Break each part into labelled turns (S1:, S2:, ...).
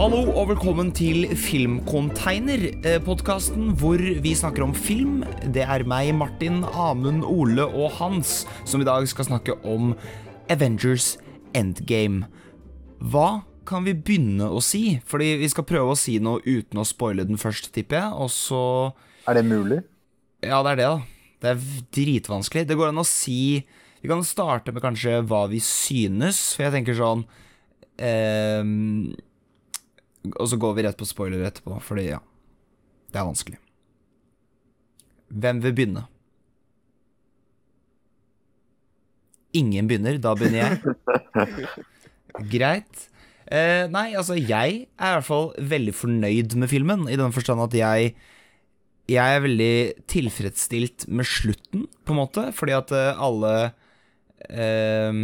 S1: Hallo og velkommen til Filmcontainer, eh, podkasten hvor vi snakker om film. Det er meg, Martin, Amund, Ole og Hans som i dag skal snakke om Avengers Endgame. Hva kan vi begynne å si? Fordi vi skal prøve å si noe uten å spoile den først, tipper jeg. Og så
S2: Er det mulig?
S1: Ja, det er det, da. Det er dritvanskelig. Det går an å si Vi kan starte med kanskje hva vi synes, for jeg tenker sånn ehm, Og så går vi rett på spoiler etterpå, fordi ja Det er vanskelig. Hvem vil begynne? Ingen begynner. Da begynner jeg. Greit. Eh, nei, altså, jeg er i hvert fall veldig fornøyd med filmen, i den forstand at jeg jeg er veldig tilfredsstilt med slutten, på en måte, fordi at eh, alle eh,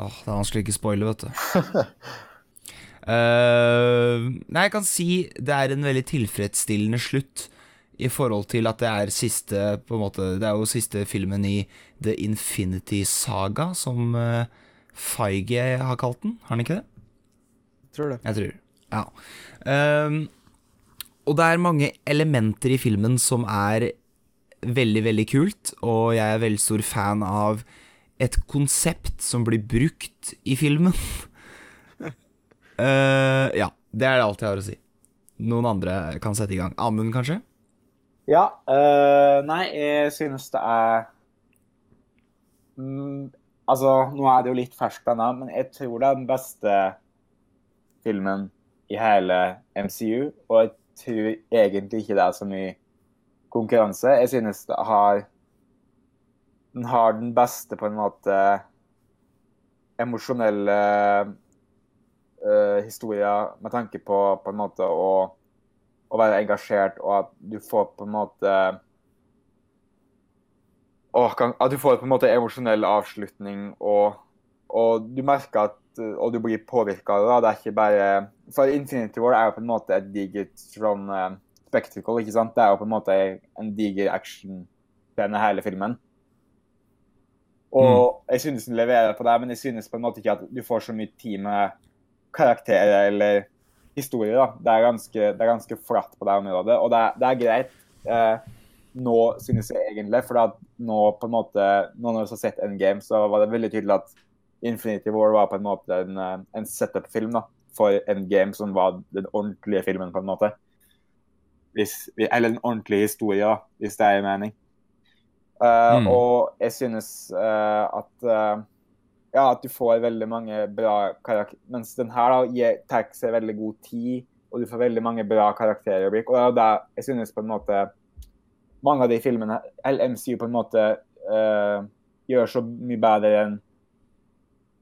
S1: Åh, det er vanskelig å ikke spoile, vet du. Eh, nei, jeg kan si det er en veldig tilfredsstillende slutt i forhold til at det er siste på en måte, Det er jo siste filmen i The Infinity Saga, som uh, Feige har kalt den. Har han ikke det?
S3: Tror det.
S1: Jeg tror. Ja. Ehm, og det er mange elementer i filmen som er veldig, veldig kult, og jeg er veldig stor fan av et konsept som blir brukt i filmen. Eh, ja, det er alt jeg har å si. Noen andre kan sette i gang. Amund, kanskje?
S3: Ja. Uh, nei, jeg synes det er mm, Altså, nå er det jo litt ferskt ennå, men jeg tror det er den beste filmen i hele MCU. Og jeg tror egentlig ikke det er så mye konkurranse. Jeg synes det har Den har den beste, på en måte, emosjonelle uh, historier med tanke på på en måte å, å være engasjert, og at du får på en måte kan, At du får på en måte emosjonell avslutning, og, og du merker at Og du blir påvirka av det. Det er ikke bare For Infinity War er jo på en måte et digert sånn uh, spectacle, ikke sant? Det er jo på en måte en diger actionscene, hele filmen. Og jeg synes den leverer på det, men jeg synes på en måte ikke at du får så mye tid med karakterer eller historier. da. Det er ganske, det er ganske flatt på det området, og det er, det er greit. Eh, nå synes jeg egentlig, for nå på en måte, nå når vi har sett Endgame, så var det veldig tydelig at Infinity War var på en måte en, eh, en setup-film da, for Endgame, som var den ordentlige filmen, på en måte. Hvis, eller den ordentlige historien, hvis det er mening. Uh,
S1: Mm.
S3: Og jeg synes uh, at uh, ja, at du får veldig mange bra karakterer. Mens den her da, gir, seg veldig god tid, og du får veldig mange bra karakterøyeblikk. Og det er jo det jeg synes på en måte mange av de filmene, LMC på en måte, uh, gjør så mye bedre enn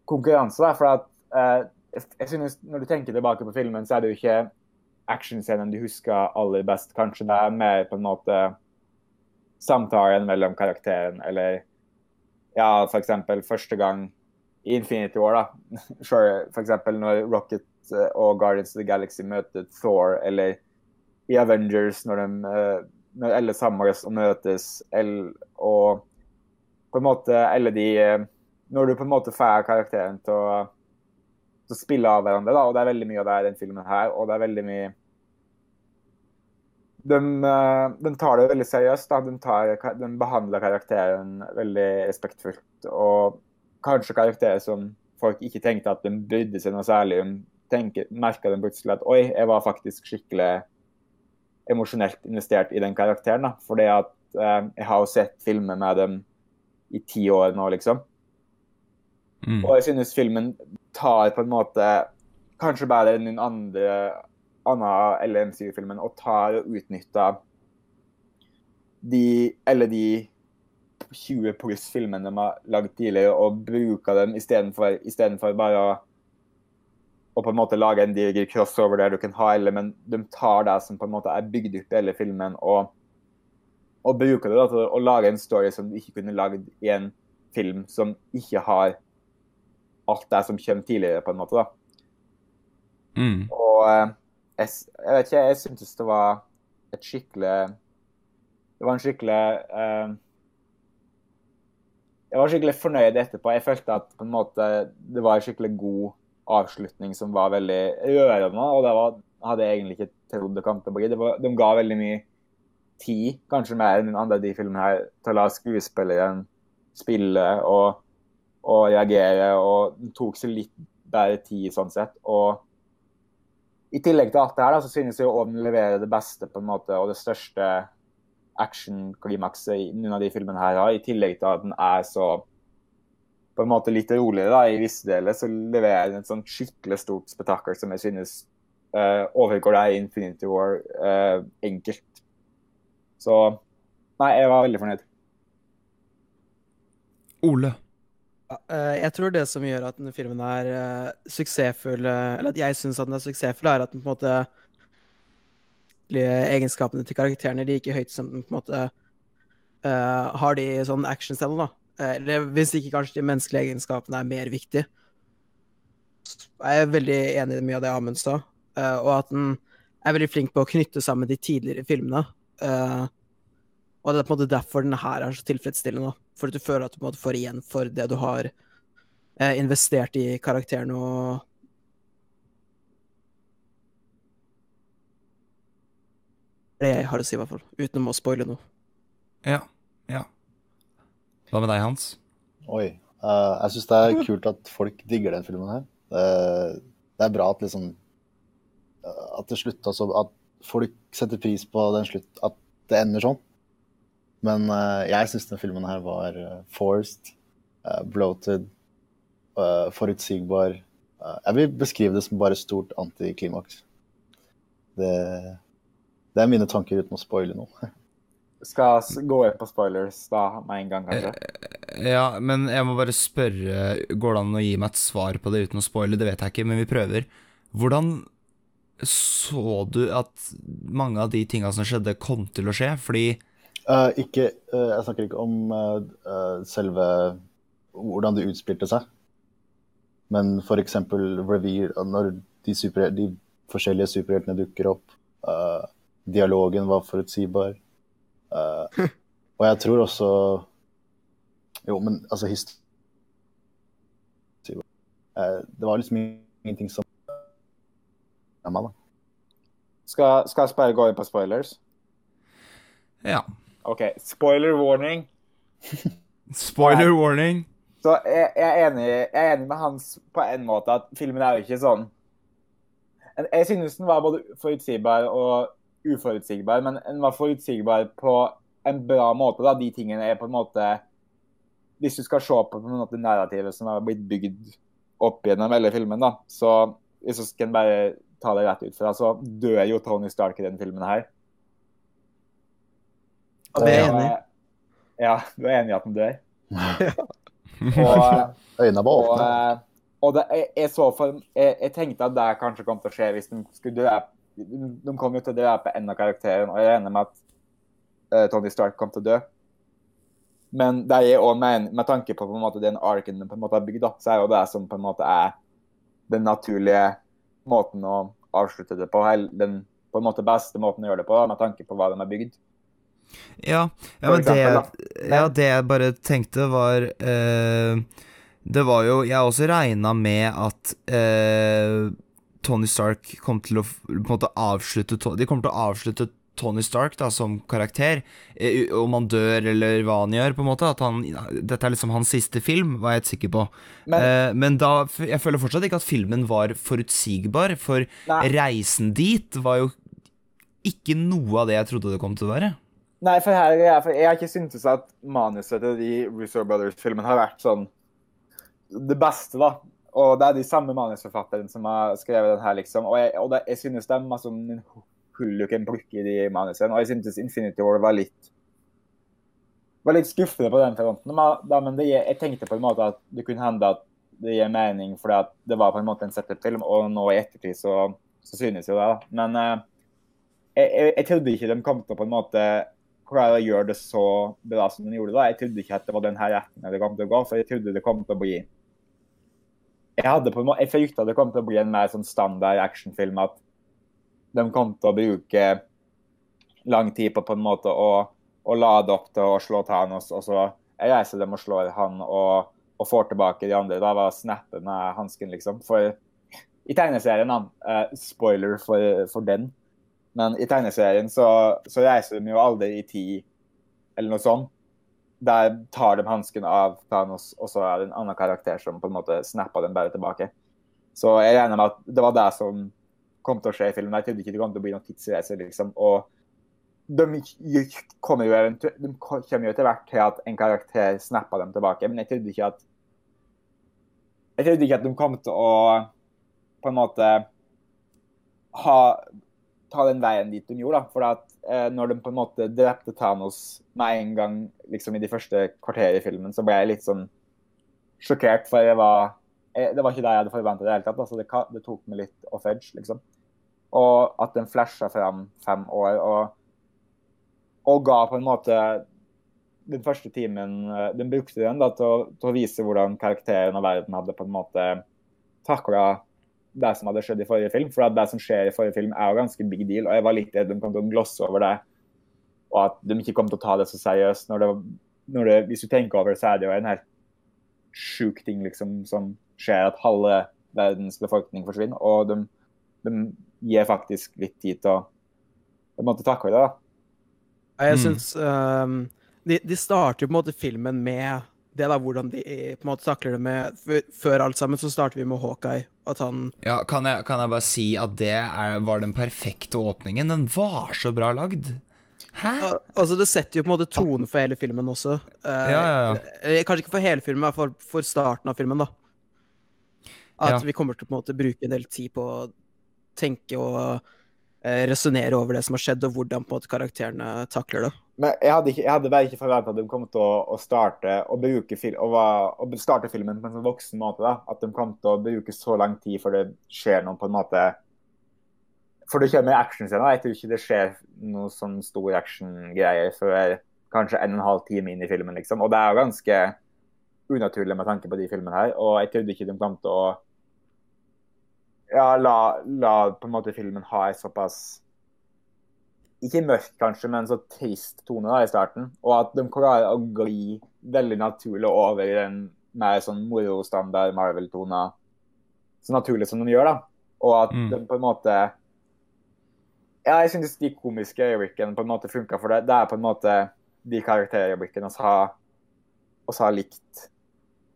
S3: konkurranse. Da, for at uh, jeg synes Når du tenker tilbake på filmen, så er det jo ikke actionscenen du husker aller best. Kanskje det er mer på en måte samtalen mellom karakteren, eller ja, f.eks. første gang i Infinity War, da. Sure, eksempel når Rocket eh, og Guardians of the Galaxy møter Thor, eller i Avengers når, de, eh, når alle samles og møtes, eller, og på en måte alle de eh, Når du på en måte får karakteren til å, til å spille av hverandre, da, og det er veldig mye av det i den filmen her, og det er veldig mye de, de tar det veldig seriøst. Da. De, tar, de behandler karakteren veldig respektfullt. Og kanskje karakterer som folk ikke tenkte at de brydde seg noe særlig om, merka de plutselig at oi, jeg var faktisk skikkelig emosjonelt investert i den karakteren. Da. Fordi at eh, jeg har jo sett filmer med dem i ti år nå, liksom.
S1: Mm.
S3: Og jeg synes filmen tar på en måte kanskje bedre enn den andre annen eller MCU-filmen og tar og utnytter de eller de 20 pluss filmene de har lagd tidligere, og bruker dem istedenfor istedenfor bare å og på en måte lage en diger crossover der du kan ha alle, men de tar det som på en måte er bygd opp i hele filmen, og, og bruker det da til å lage en story som du ikke kunne lagd i en film som ikke har alt det som kommer tidligere, på en måte. da.
S1: Mm.
S3: Og eh, jeg, jeg vet ikke, jeg syntes det var et skikkelig Det var en skikkelig eh, Jeg var skikkelig fornøyd etterpå. Jeg følte at måte det var en skikkelig god avslutning som var veldig rørende. Og det var, hadde jeg egentlig ikke trodd det kom til å bli. Det de ga veldig mye tid, kanskje mer enn den andre de filmene her, til å la skuespilleren spille og, og reagere. Og den tok seg litt bedre tid sånn sett. og i tillegg til alt det her, da, så synes jeg å levere det beste på en måte, og det største actionklimakset i noen av de filmene her har, i tillegg til at den er så på en måte litt roligere da, i visse deler, så leverer den et sånn skikkelig stort spetakkel som jeg synes uh, overgår deg i Infinity War uh, enkelt. Så nei, jeg var veldig fornøyd.
S1: Ole?
S2: Eh, jeg tror det som gjør at denne filmen er suksessfull, eller at jeg syns den er suksessfull, er at den på en måte egenskapene til karakterene like høyt som på en måte uh, har de sånn actionscenen, da. Eller hvis ikke kanskje de menneskelige egenskapene er mer viktig. Jeg er veldig enig i mye av det Amund sa, og at den er veldig flink på å knytte sammen de tidligere filmene. og det er på en måte derfor den her er så tilfredsstillende. for at du føler at du får igjen for det du har eh, investert i karakteren og Det jeg har å si, i hvert fall. Utenom å spoile noe.
S1: Ja. Ja. Hva med deg, Hans?
S4: Oi. Uh, jeg syns det er kult at folk digger den filmen her. Uh, det er bra at liksom uh, At det slutta så At folk setter pris på den slutt At det ender sånn. Men uh, jeg syns den filmen her var forced, uh, bloated, forutsigbar. jeg vil beskrive det som bare stort antiklimaks. Det, det, er mine tanker uten å spoile noe.
S3: Skal gå inn på spoilers da med en gang, kanskje?
S1: Ja, men jeg må bare spørre Går det an å gi meg et svar på det uten å spoile? Det vet jeg ikke, men vi prøver. Hvordan så du at mange av de tinga som skjedde, kom til å skje? Fordi
S4: Uh, ikke, uh, jeg snakker ikke om uh, selve hvordan det utspilte seg. Men f.eks. Revere, når de, super, de, forskjellige superheltene dukker opp. Dialogen var forutsigbar. og jeg tror også Jo, men altså Det var liksom ingenting som ja, man,
S3: Skal, skal jeg bare gå inn på spoilers?
S1: Ja.
S3: OK, spoiler warning.
S1: spoiler warning.
S3: Så jeg, jeg, er enig, jeg, er enig, med Hans på en måte at filmen er jo ikke sånn Jeg synes den var både forutsigbar og uforutsigbar, men den var forutsigbar på en bra måte. da, De tingene er på en måte Hvis du skal se på, på en måte narrativet som har blitt bygd opp gjennom hele filmen, da, så hvis jeg skal bare ta det rett ut fra, så dør jo Tony Stark i denne filmen her.
S2: Og det er enige.
S3: Ja, du er enig i at han dør?
S4: og, Øynene var åpne.
S3: Og, og det, jeg, jeg, så for, jeg, jeg, tenkte at det kanskje kom til å skje hvis de skulle drepe De kom jo til å drepe en av karakterene, og jeg regner med at uh, Tony Stark kom til å dø. Men det er også med, med tanke på, på en måte, den arken de på en måte har bygd, da, så er jo det som på en måte er den naturlige måten å avslutte det på. Den på en måte beste måten å gjøre det på, med tanke på hva de har bygd.
S1: Ja, ja men det, ja, det jeg bare tenkte, var eh, Det var jo Jeg også regna med at eh, Tony Stark kom til å på en måte avslutte De kommer til å avslutte Tony Stark da, som karakter, om han dør eller hva han gjør, på en måte. At han, dette er liksom hans siste film, var jeg helt sikker på. Men, eh, men da Jeg føler fortsatt ikke at filmen var forutsigbar, for nei. reisen dit var jo ikke noe av det jeg trodde det kom til å være.
S3: Nei, for her er for jeg har ikke syntes at manuset til de Russo Brothers-filmene har vært sånn det beste, da. Og det er de samme manusforfatterne som har skrevet den her, liksom. Og jeg, og det, jeg synes det er masse hull du kan bruke i de manusene. Og jeg syntes Infinity War var litt var litt skuffende på den fronten. Men det, jeg tenkte på en måte at det kunne hende at det gir mening fordi at det var på en måte en setup-film, og nå i ettertid så, så synes jo det. Men eh, jeg, jeg, trodde ikke de kom til å på en måte klare å gjøre det så bra som de gjorde da. Jeg trodde ikke at det var den her retningen det kom til å gå, for jeg trodde det kom til å bli Jeg hadde på en måte, jeg frykta det kom til å bli en mer sånn standard actionfilm. At de kom til å bruke lang tid på på en måte å, å lade opp til å slå Thanos, og så reiser dem og slår han og, og får tilbake de andre. Da var snappe med hansken, liksom. For I tegneserien, da. eh, spoiler for, for den. Men i tegneserien så, så reiser de jo aldri i tid, eller noe sånt. Der tar de hansken av Thanos, og så er det en annen karakter som på en måte snapper den bare tilbake. Så jeg regner med at det var det som kom til å skje i filmen. Jeg trodde ikke det kom til å bli noen tidsreise, liksom. Og de kommer jo, de kommer jo etter hvert til at en karakter snapper dem tilbake, men jeg trodde ikke at Jeg trodde ikke at de kom til å på en måte ha ta den veien dit de gjorde. da, for at eh, Når de på en måte drepte Thanos med en gang liksom i de første kvarterene i filmen, så ble jeg litt sånn sjokkert, for jeg var, jeg, det var ikke det jeg hadde forventa i det hele tatt. altså det, det tok meg litt off edge, liksom. Og at den flasha fram fem år og, og ga på en måte den første timen eh, Den brukte den da til å, til å vise hvordan karakteren og verden hadde på en måte takla det som hadde skjedd i forrige film. For at det som skjer i forrige film, er jo ganske big deal. Og jeg var litt redd de kom til å glosse over det, og at de ikke kom til å ta det så seriøst. Når det, når det, hvis du tenker over det, så er det jo en helt sjuk ting liksom, som skjer, at halve verdens befolkning forsvinner. Og de, de gir faktisk litt tid til å på en måte takle det. da.
S2: Jeg
S1: Mm.
S2: syns um, de, de starter jo på en måte filmen med det da, hvordan de på en måte takler det med før- alt sammen så starter vi med Hawkeye, at han
S1: Ja, kan jeg, kan jeg bare si at det er, var den perfekte åpningen? Den var så bra lagd. Hæ?
S2: Al- Altså, det setter jo på en måte tonen for hele filmen også. Eh,
S1: Ja, ja, ja.
S2: Kanskje ikke for hele filmen, men for, for starten av filmen, da. At vi kommer til å måte bruke en del tid på å tenke og eh, resonnere over det som har skjedd, og hvordan måte karakterene takler det.
S3: Men jeg hadde, ikke, jeg hadde bare ikke forventa at de kom til å, å starte å fil, å, å starte filmen på en sånn voksen måte. da. At de kom til å bruke så lang tid før det skjer noe på en måte For det kommer actionscener. Jeg tror ikke det skjer noe sånn stor actiongreie før kanskje en og en halv time inn i filmen. liksom. Og det er jo ganske unaturlig med tanke på de filmene her. Og jeg trodde ikke de kom til å ja, la, la på en måte filmen ha en såpass ikke mørk, kanskje, men så trist tone da i starten. Og at de klarer å gli veldig naturlig over i den mer sånn morostandard Marvel-tona. Så naturlig som de gjør, da. Og at
S1: Mm.
S3: de på en måte Ja, jeg synes de komiske øyeblikkene på en måte funka for det. Det er på en måte de karakterøyeblikkene vi har, har likt.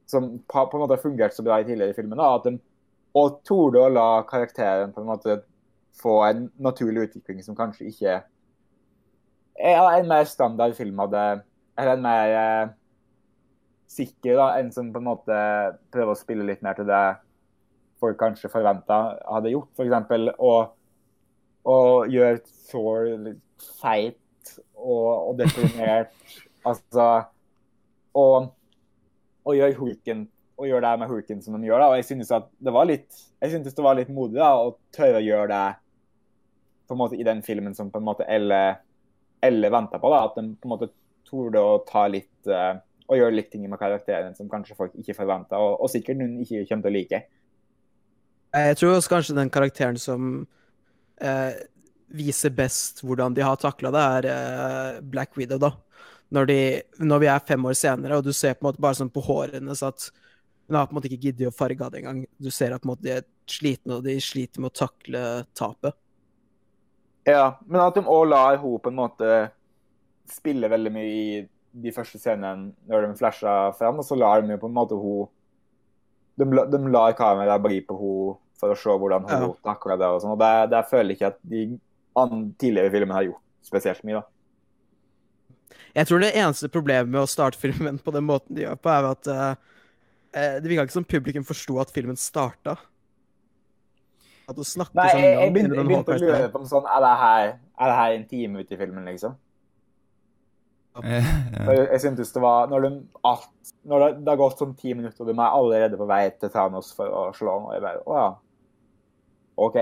S3: Som på, på en måte har fungert så bra i tidligere filmer. da, at de og torde å la karakteren på en måte få en naturlig utvikling som kanskje ikke er en mer standard film hadde Eller en mer eh, sikker, da, en som på en måte prøver å spille litt mer til det folk kanskje forventa hadde gjort. F.eks. å, og gjøre Thor litt feit og, og deprimert. altså Og, og gjøre Hulken og gjøre det med Hulken som de gjør. da, og Jeg synes det var litt jeg synes det var litt modig da, å tørre å gjøre det på en måte i den filmen som på en måte Elle, Elle venta på. da, At de på en måte torde å ta litt uh, og gjøre litt ting med karakteren som kanskje folk ikke forventa, og, og sikkert noen ikke kommer til å like.
S2: Jeg tror også kanskje den karakteren som uh, viser best hvordan de har takla det, er uh, Black Widow, da. Når, de, når vi er fem år senere, og du ser på en måte bare sånn på hårene hennes at hun har på en måte ikke giddet å farge av det engang. Du ser at på en måte de er slitne, og de sliter med å takle tapet.
S3: Ja, men at de òg lar henne på en måte spille veldig mye i de første scenene når de flasher fram, og så lar de jo på en måte hun De, de lar kameraet bli på henne for å se hvordan hun
S2: Ja.
S3: takler det og sånn, og det, det føler jeg ikke at de tidligere filmene har gjort spesielt mye, da.
S2: Jeg tror det eneste problemet med å starte filmen på den måten de gjør på, er at eh, det virka ikke som publikum forsto at filmen starta. At hun snakker
S3: Nei,
S2: sånn
S3: jeg, jeg begynte, jeg begynte å lure på om sånn Er det her, er det her en time ute i filmen, liksom? Jeg, jeg syntes det var Når, de, alt, når det, det har gått sånn ti minutter, og de er allerede på vei til Thanos for å slå ham, og jeg bare Å ja. OK.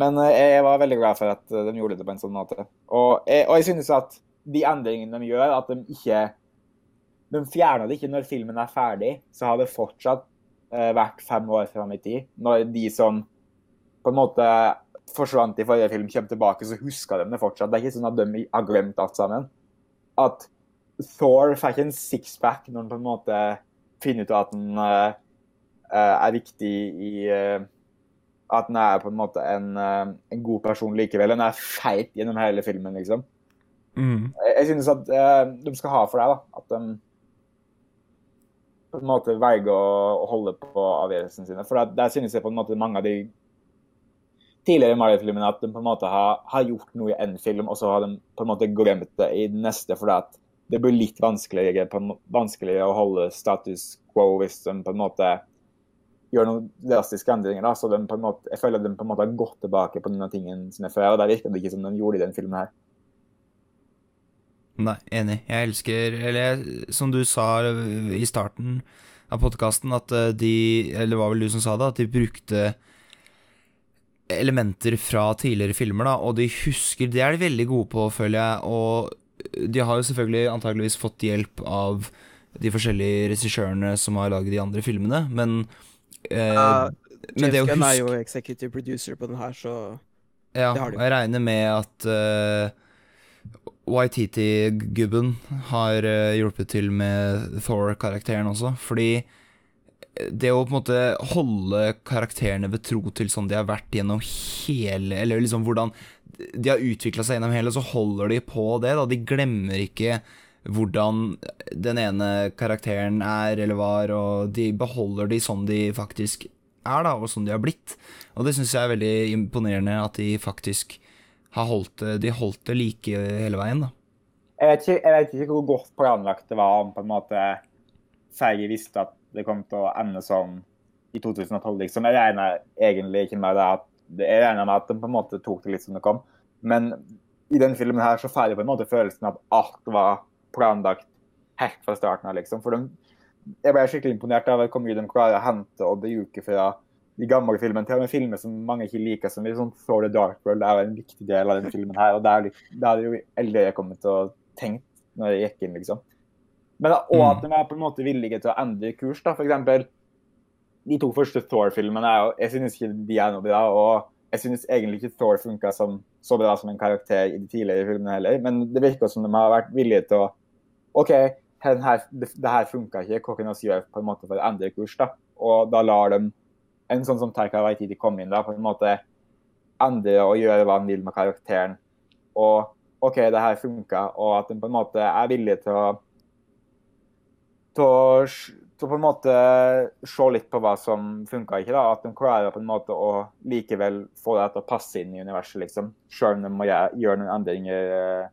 S3: Men eh, jeg var veldig glad for at eh, de gjorde det på en sånn måte. Og jeg, og jeg synes at de endringene de gjør, at de ikke De fjerna det ikke når filmen er ferdig, så har det fortsatt eh, vært fem år fram i tid. Når de som på en måte forsvant i forrige film, kommer tilbake, så husker de det fortsatt. Det er ikke sånn at de har glemt alt sammen. At Thor fikk en sixpack når han på en måte finner ut at han eh, eh, er viktig i uh, at den er på en måte en, uh, en god person likevel. Den er feit gjennom hele filmen, liksom.
S1: Mm.
S3: Jeg, synes at eh, de skal ha for deg da, at de på en måte velger å, holde på avgjørelsene sine. For der, synes jeg på en måte mange av de tidligere Mario-filmene at de på en måte har, har gjort noe i en film, og så har de på en måte glemt det i den neste, at det blir litt vanskeligere, vanskeligere å holde status quo hvis de på en måte gjør noen drastiske endringer. da, så måte, Jeg føler at de på en måte har gått tilbake på noen av tingene sine før, og der virker det ikke som de gjorde i den filmen her.
S1: Nei, enig. Jeg elsker Eller som du sa i starten av podkasten, at eh, de Eller det var vel du som sa det, at de brukte elementer fra tidligere filmer, da, og de husker Det er de veldig gode på, føler jeg, og de har jo selvfølgelig antageligvis fått hjelp av de forskjellige regissørene som har laget de andre filmene, men eh,
S2: uh,
S1: Men det å
S2: Gunn er jo executive producer på den her, så
S1: Ja,
S2: Det har de.
S1: jeg regner med at uh, YTT-gubben har eh, hjulpet til med Thor-karakteren også, fordi det å på en måte holde karakterene ved tro til sånn de har vært gjennom hele Eller liksom hvordan de har utvikla seg gjennom hele, så holder de på det. da De glemmer ikke hvordan den ene karakteren er eller var, og de beholder de sånn de faktisk er, da, og sånn de har blitt. Og det syns jeg er veldig imponerende at de faktisk har holdt De holdt det like hele veien, da.
S3: Jeg vet, ikke, jeg vet ikke hvor godt planlagt det var om på en måte Sverige visste at det kom til å ende sånn i 2012, liksom. Jeg regner egentlig ikke med det at jeg regner med at de på en måte tok det litt som det kom. Men i den filmen her så får jeg på en måte følelsen av at alt var planlagt helt fra starten av, liksom. For de, jeg ble skikkelig imponert av hvor mye de klarer å hente og bruke fra de gamle filmene til og med filmer som mange ikke liker, som er sånn the Dark World er jo en viktig del av den filmen her. og Det er, det er jo eldre jeg kommet til å tenke når jeg gikk inn, liksom. Men og at de er på en måte villige til å endre kurs, da. For eksempel de to første Thor-filmene er jo Jeg synes ikke de er noe bra. Og jeg synes egentlig ikke Thor funka så bra som en karakter i de tidligere filmene heller. Men det virker som de har vært villige til å OK, her, det, det her funka ikke. Hva kan vi gjøre på en måte for å endre kurs? da? Og da lar de en sånn som Taika Waititi kom inn da, på en måte endre og gjøre hva han vil med karakteren. Og OK, det her funka, og at de på en måte er villige til å til å, på en måte se litt på hva som funka ikke. da, At de klarer på en måte å likevel få det til å passe inn i universet, liksom. Selv om de må gjøre, gjøre noen endringer uh,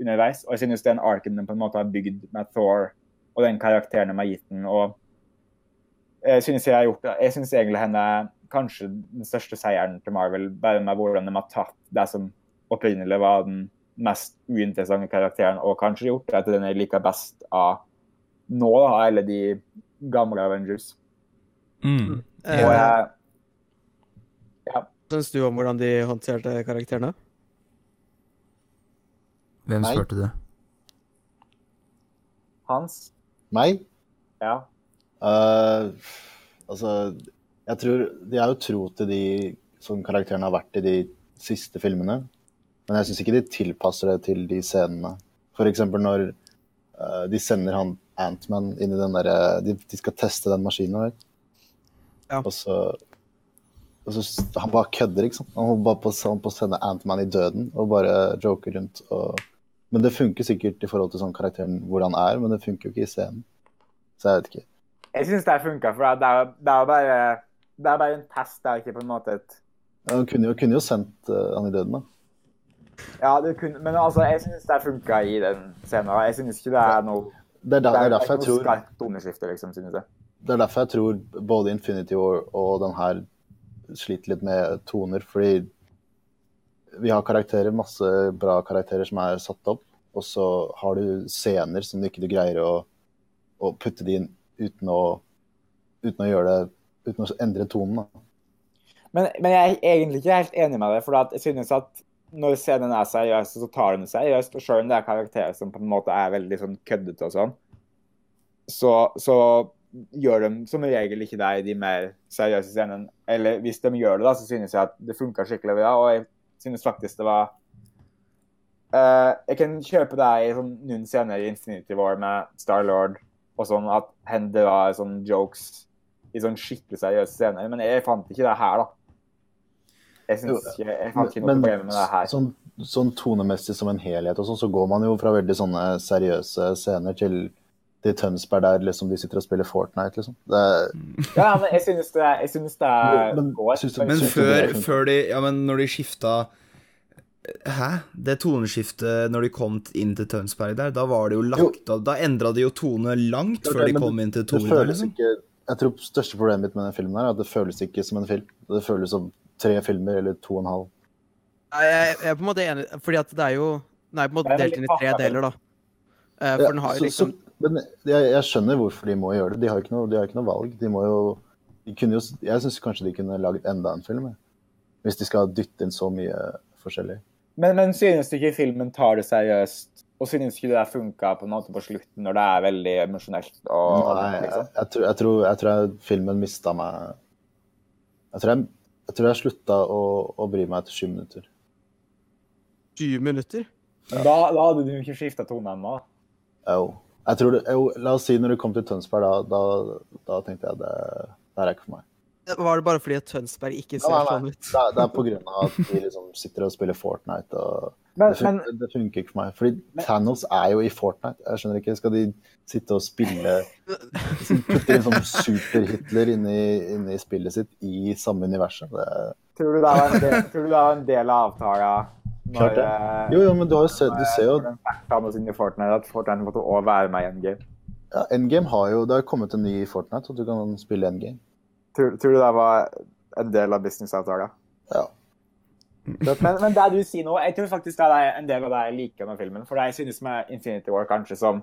S3: underveis. Og jeg synes den arken de på en måte har bygd med Thor, og den karakteren de har gitt den, og synes jeg har gjort det. Jeg synes egentlig henne er kanskje den største seieren til Marvel, bare med hvordan de har tatt det som opprinnelig var den mest uinteressante karakteren, og kanskje gjort det til den jeg liker best av nå, da, eller de gamle Avengers.
S1: Mm.
S2: eh,
S3: Og jeg,
S2: Hva syns du om hvordan de håndterte karakterene?
S1: Hvem spurte du?
S3: Hans
S4: Meg?
S3: Ja.
S4: Eh, altså, jeg tror De er jo tro til de som karakterene har vært i de siste filmene. Men jeg syns ikke de tilpasser det til de scenene. F.eks. når uh, de sender han Antman inn i den derre de, de skal teste den maskinen, vet.
S2: Ja.
S4: Og så, og så Han bare kødder, ikke sant. Han holder bare på, han på å sende Antman i døden og bare joker rundt. Og, men det funker sikkert i forhold til sånn karakteren hvor han er, men det funker jo ikke i scenen. Så jeg vet ikke.
S3: Jeg syns det funka, for det er, det er bare det er bare en test, det er ikke på en måte et
S4: Han kunne jo, kunne jo sendt uh, han i døden, da.
S3: Ja, det kunne, men altså, jeg syns det funka i den scenen. Jeg syns ikke det er noe
S4: Det er, der, det er derfor jeg tror
S3: skarpt toneskifte, liksom, synes jeg.
S4: Det er derfor jeg tror både Infinity War og den her sliter litt med toner, fordi vi har karakterer, masse bra karakterer som er satt opp, og så har du scener som du ikke du greier å, å putte de inn uten å, uten å gjøre det Uten å endre tonen. da.
S3: Men, men jeg er egentlig ikke helt enig med det. For jeg synes at når scenen er seriøs, så tar den det seriøst. Og selv om det er karakterer som på en måte er veldig sånn køddete og sånn, så, så gjør de som regel ikke det i de mer seriøse scenene. Eller hvis de gjør det, da, så synes jeg at det funka skikkelig bra. Og jeg synes faktisk det var uh, Jeg kan kjøpe det i sånn, noen scener i Infinity War med Star-Lord og sånn, at hen da sånn jokes i sånn skikkelig seriøse scener. Men jeg fant ikke det her, da. Jeg, synes ikke, jeg fant ikke noe
S4: Men
S3: problem med det her.
S4: sånn, sånn tonemessig som en helhet og sånn, så går man jo fra veldig sånne seriøse scener til, til Tønsberg der liksom de sitter og spiller Fortnite, liksom. Det, er-
S3: Ja, men jeg synes det, jeg synes det
S4: Men-
S3: går.
S4: synes du-
S1: Men
S4: Syns
S1: før, før de Ja, men når de skifta Hæ? Det toneskiftet når de kom inn til Tønsberg der, da var det jo lagt av Da endra de jo tone langt
S4: Det
S1: før de kom inn til Tore. Der, Liksom.
S4: ikke Jeg tror største problemet mitt med den filmen er at det føles ikke som en film. Det føles som tre filmer eller to og en halv.
S2: Nei, Jeg, jeg er på en måte enig, fordi at det er jo Den er på en måte delt inn i tre deler, da. For
S4: Ja,
S2: den har jo liksom
S4: så, men jeg, jeg skjønner hvorfor de må gjøre det. De har ikke noe, har ikke noe valg. De må jo, de kunne jo Jeg syns kanskje de kunne lagd enda en film. Hvis de skal dytte inn så mye forskjellig.
S3: Men, men synes du ikke filmen tar det seriøst? Og synes du ikke det funka på en måte på slutten, når det er veldig emosjonelt? Og,
S4: Nei, jeg,
S3: liksom?
S4: jeg, tror, jeg, tror, jeg tror filmen mista meg Jeg tror jeg, jeg, tror jeg slutta å, å bry meg etter sju minutter.
S2: 20 minutter.
S3: Men da, da hadde du ikke skifta tone ennå.
S4: Jo. Jeg tror det, jo, la oss si når du kom til Tønsberg, da, da, da tenkte jeg det, det er ikke for meg.
S2: Var det bare fordi at Tønsberg ikke ser
S4: Nei, nei,
S2: sånn ut?
S4: Det, er- det er på grunn av at de liksom sitter og spiller Fortnite. og
S3: Men,
S4: det, fun
S3: men
S4: det funker ikke for meg. Fordi Thanos er jo i Fortnite. Jeg skjønner ikke, Skal de sitte og spille Putte inn sånn super-Hitler inni, i- spillet sitt i samme universet? Det,
S3: tror du det var en del, tror du det var en del av avtalen?
S4: Klart det.
S3: eh,
S4: jo, jo, men du, har jo sett, du ser jo
S3: i Fortnite, at Fortnite måtte også være med i Endgame.
S4: ja, Endgame har jo Det har kommet en ny Fortnite, og du kan spille Endgame.
S3: Tror, tror du det var en del av businessavtalen?
S4: Ja.
S3: Men, men det du sier nå, jeg tror faktisk det er en del av det jeg liker med filmen. For det jeg synes med Infinity War kanskje som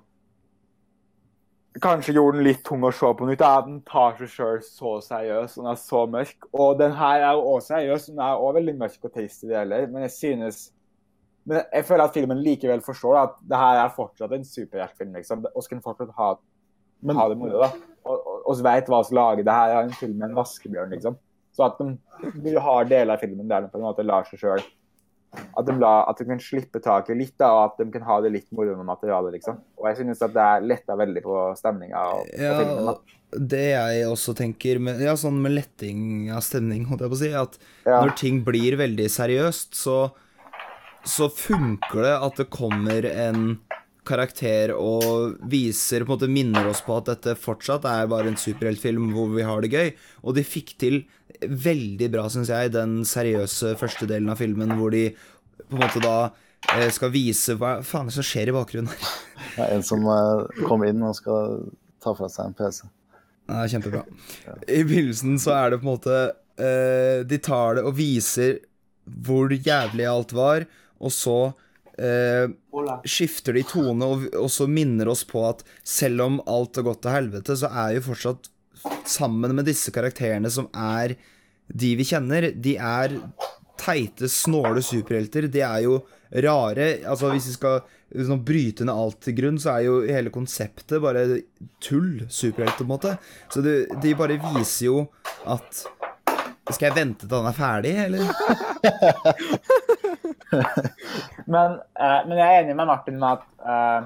S3: Kanskje gjorde den litt tung å se på nytt, er at den tar seg sjøl så seriøs og den er så mørk. Og den her er jo også seriøs, den er òg veldig mørk og trist i deler, men jeg synes Men jeg føler at filmen likevel forstår at det her er fortsatt en superhjertefilm. liksom. Vi kan fortsatt ha, ha det moro, da. Og, og vet hva som lager det her er en film med en vaskebjørn, liksom. Så at de, har deler av filmen der de på en måte lar seg sjøl at, de la, at de kan slippe taket litt, da, og at de kan ha det litt moro med materialet, liksom. Og jeg synes at det letta veldig på stemninga.
S1: Ja,
S3: filmen, da.
S1: det jeg også tenker med, Ja, sånn med letting av stemning, holdt jeg på å si, at
S3: Ja.
S1: når ting blir veldig seriøst, så, så funker det at det kommer en karakter og viser, på en måte minner oss på at dette fortsatt er bare en superheltfilm hvor vi har det gøy. Og de fikk til veldig bra, syns jeg, den seriøse første delen av filmen hvor de på en måte da eh, skal vise hva faen er det som skjer i bakgrunnen her.
S4: det er en som eh, kommer inn og skal ta fra seg en PC.
S1: Ja, kjempebra. I begynnelsen så er det på en måte eh, De tar det og viser hvor jævlig alt var, og så eh, skifter de tone og, også minner oss på at selv om alt har gått til helvete, så er jo fortsatt sammen med disse karakterene som er de vi kjenner, de er teite, snåle superhelter. De er jo rare. Altså Hvis vi skal sånn, bryte ned alt til grunn, så er jo hele konseptet bare tull. Superhelt, på en måte. Så det, de bare viser jo at Skal jeg vente til han er ferdig, eller?
S3: Men, uh, men jeg er enig med Martin med at uh,